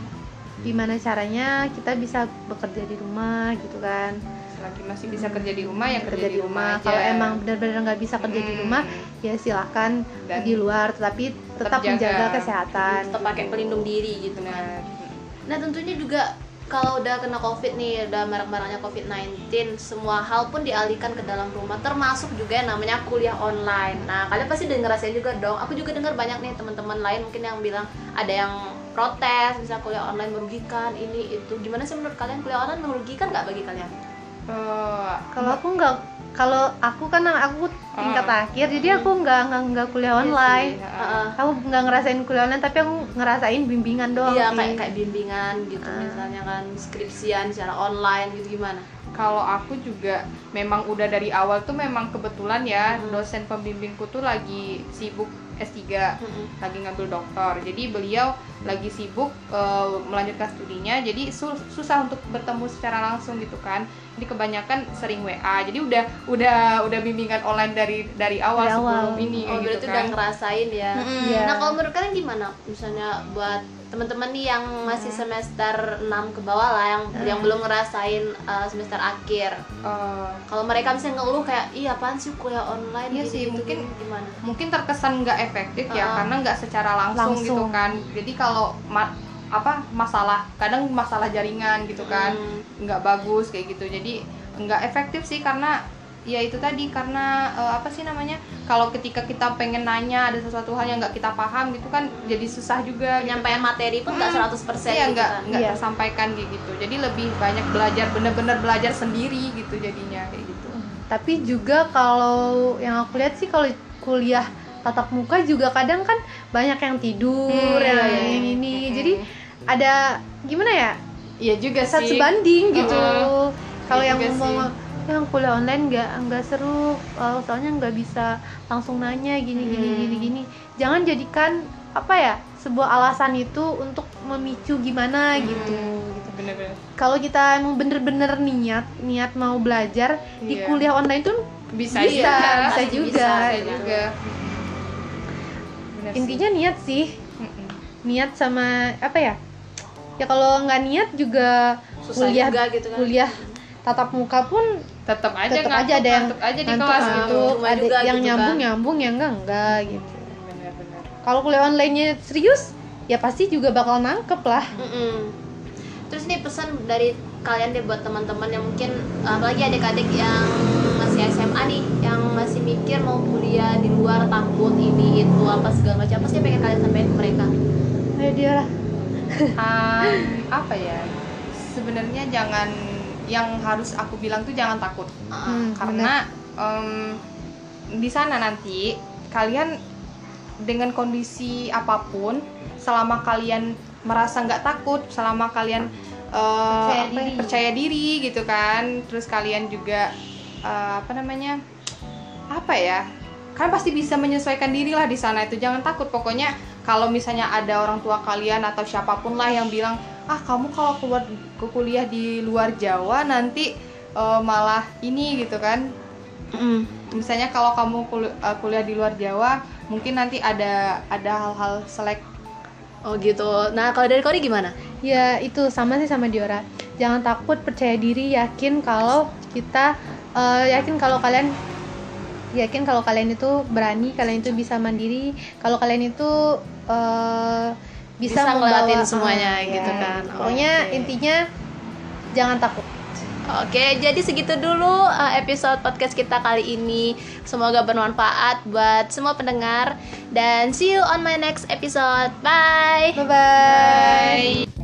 Speaker 3: gimana caranya kita bisa bekerja di rumah gitu kan.
Speaker 2: Selagi masih bisa kerja di rumah yang kerja, di rumah, aja
Speaker 3: kalau emang benar-benar nggak bisa kerja di
Speaker 2: Mm.
Speaker 3: rumah ya silahkan
Speaker 2: Dan
Speaker 3: di luar tetapi tetap,
Speaker 2: jaga.
Speaker 3: menjaga kesehatan.
Speaker 1: Tetap pakai pelindung diri gitu kan. Nah tentunya juga kalau udah kena covid nih, udah marak-maraknya covid-19 Semua hal pun dialihkan ke dalam rumah Termasuk juga yang namanya kuliah online. Nah kalian pasti udah ngerasain juga dong. Aku juga dengar banyak nih teman-teman lain mungkin yang bilang Ada yang protes, bisa kuliah online merugikan, ini itu. Gimana sih menurut kalian? Kuliah online merugikan nggak bagi kalian?
Speaker 2: Eh,
Speaker 3: kalau aku nggak kalau aku kan aku tingkat
Speaker 2: Ah.
Speaker 3: akhir jadi aku nggak nggak nggak kuliah online
Speaker 2: Iya sih,
Speaker 1: Heeh.
Speaker 3: aku nggak ngerasain kuliah online tapi aku ngerasain bimbingan doang
Speaker 1: Iya
Speaker 3: sih.
Speaker 1: kayak kayak bimbingan gitu
Speaker 3: Ah.
Speaker 1: misalnya kan skripsian secara online gitu gimana?
Speaker 2: Kalau aku juga memang udah dari awal tuh memang kebetulan ya
Speaker 1: Hmm.
Speaker 2: dosen pembimbingku tuh lagi sibuk S3
Speaker 1: Mm-mm.
Speaker 2: lagi ngambil doktor jadi beliau lagi sibuk eh, melanjutkan studinya jadi su- susah untuk bertemu secara langsung gitu kan jadi kebanyakan sering WA jadi udah udah udah bimbingan online dari dari awal
Speaker 3: Dari
Speaker 2: sebelum ini
Speaker 1: Oh
Speaker 2: kayak
Speaker 1: berarti
Speaker 2: gitu
Speaker 1: udah
Speaker 2: kan
Speaker 1: ngerasain ya.
Speaker 2: Mm-mm.
Speaker 3: Iya.
Speaker 1: Nah kalau menurut kalian gimana? Misalnya buat teman-teman nih yang masih semester 6 ke bawah lah yang yang belum ngerasain uh, semester akhir.
Speaker 2: Eh,
Speaker 1: Kalau mereka misalnya ngeluh kayak iya apaan sih kuliah online
Speaker 2: Iya sih,
Speaker 1: gitu,
Speaker 2: mungkin-
Speaker 1: gini, gimana?
Speaker 2: mungkin terkesan nggak efektif ya
Speaker 1: Ah.
Speaker 2: karena nggak secara langsung, gitu
Speaker 3: Langsung.
Speaker 2: kan jadi kalau apa masalah kadang masalah jaringan gitu kan
Speaker 1: Hmm.
Speaker 2: nggak bagus kayak gitu jadi nggak efektif sih karena ya itu tadi karena eh, apa sih namanya kalau ketika kita pengen nanya ada sesuatu hal yang nggak kita paham gitu kan jadi susah juga gitu.
Speaker 1: penyampaian materi pun nggak 100%
Speaker 2: Iya
Speaker 1: gitu
Speaker 2: nggak
Speaker 1: kan.
Speaker 2: nggak
Speaker 3: Iya.
Speaker 2: tersampaikan kayak gitu jadi lebih banyak belajar bener-bener belajar sendiri gitu jadinya kayak gitu
Speaker 3: tapi juga kalau yang aku lihat sih kalau kuliah tatap muka juga kadang kan banyak yang tidur
Speaker 2: Hmm,
Speaker 3: yang
Speaker 2: iya,
Speaker 3: ini ini
Speaker 2: Hmm.
Speaker 3: jadi ada gimana ya
Speaker 2: iya juga
Speaker 3: saat
Speaker 2: sih
Speaker 3: sebanding gitu
Speaker 2: Heeh.
Speaker 3: kalau
Speaker 2: Iya
Speaker 3: yang ngomong yang kuliah online nggak nggak seru oh, soalnya nggak bisa langsung nanya gini gini
Speaker 2: Hmm.
Speaker 3: gini gini jangan jadikan apa ya sebuah alasan itu untuk memicu gimana
Speaker 2: Hmm.
Speaker 3: gitu gitu
Speaker 2: bener-bener
Speaker 3: kalau kita emang bener-bener niat niat mau belajar di
Speaker 2: Iya.
Speaker 3: kuliah online tuh
Speaker 2: bisa
Speaker 3: Bisa,
Speaker 2: juga
Speaker 3: bisa juga.
Speaker 2: bisa
Speaker 1: gitu.
Speaker 2: juga Bener sih.
Speaker 3: intinya niat sih
Speaker 2: Mm-mm.
Speaker 3: niat sama apa ya ya kalau nggak niat juga
Speaker 1: Susah
Speaker 3: kuliah
Speaker 1: juga gitu kan.
Speaker 3: kuliah tatap muka pun
Speaker 2: tetap aja
Speaker 3: tetap aja ada yang
Speaker 2: aja di
Speaker 3: ngantuk,
Speaker 2: kelas gitu.
Speaker 3: Ngantuk,
Speaker 1: Cuma
Speaker 3: ada
Speaker 1: juga
Speaker 3: yang
Speaker 1: gitu
Speaker 3: nyambung
Speaker 1: kan.
Speaker 3: nyambung yang enggak enggak gitu. Kalau kuliah online-nya serius ya pasti juga bakal nangkep lah.
Speaker 1: Mm-mm. Terus nih pesan dari kalian deh buat teman-teman yang mungkin apalagi adik-adik yang masih SMA nih yang masih mikir mau kuliah di luar takut ini itu apa segala macam apa sih yang pengen kalian sampaikan ke mereka?
Speaker 3: Ayo dia lah.
Speaker 2: Um, apa ya? Sebenarnya jangan yang harus aku bilang tuh jangan takut.
Speaker 3: Hmm,
Speaker 2: karena em, di sana nanti kalian dengan kondisi apa pun selama kalian merasa nggak takut selama kalian eh,
Speaker 1: Percaya
Speaker 2: apa ya,
Speaker 1: diri.
Speaker 2: percaya diri gitu kan terus kalian juga eh, apa namanya apa ya kan pasti bisa menyesuaikan diri lah di sana itu. Jangan takut pokoknya kalau misalnya ada orang tua kalian atau siapa pun lah yang bilang ah kamu kalau keluar ke kuliah di luar Jawa nanti eh, malah ini gitu kan. Misalnya kalau kamu kul- eh, kuliah di luar Jawa mungkin nanti ada ada hal-hal selek.
Speaker 1: Oh gitu. Nah kalau dari Kori gimana?
Speaker 3: Ya itu sama sih sama Diora. Jangan takut percaya diri yakin kalau kita eh, yakin kalau kalian yakin kalau kalian itu berani kalian itu bisa mandiri. Kalau kalian itu eh, bisa,
Speaker 1: Bisa
Speaker 3: membawa
Speaker 1: semuanya
Speaker 3: ah,
Speaker 1: gitu
Speaker 3: ya.
Speaker 1: kan.
Speaker 3: pokoknya intinya jangan takut
Speaker 1: Oke, jadi segitu dulu uh, episode podcast kita kali ini. Semoga bermanfaat buat semua pendengar dan see you on my next episode. Bye.
Speaker 3: bye bye
Speaker 2: Bye.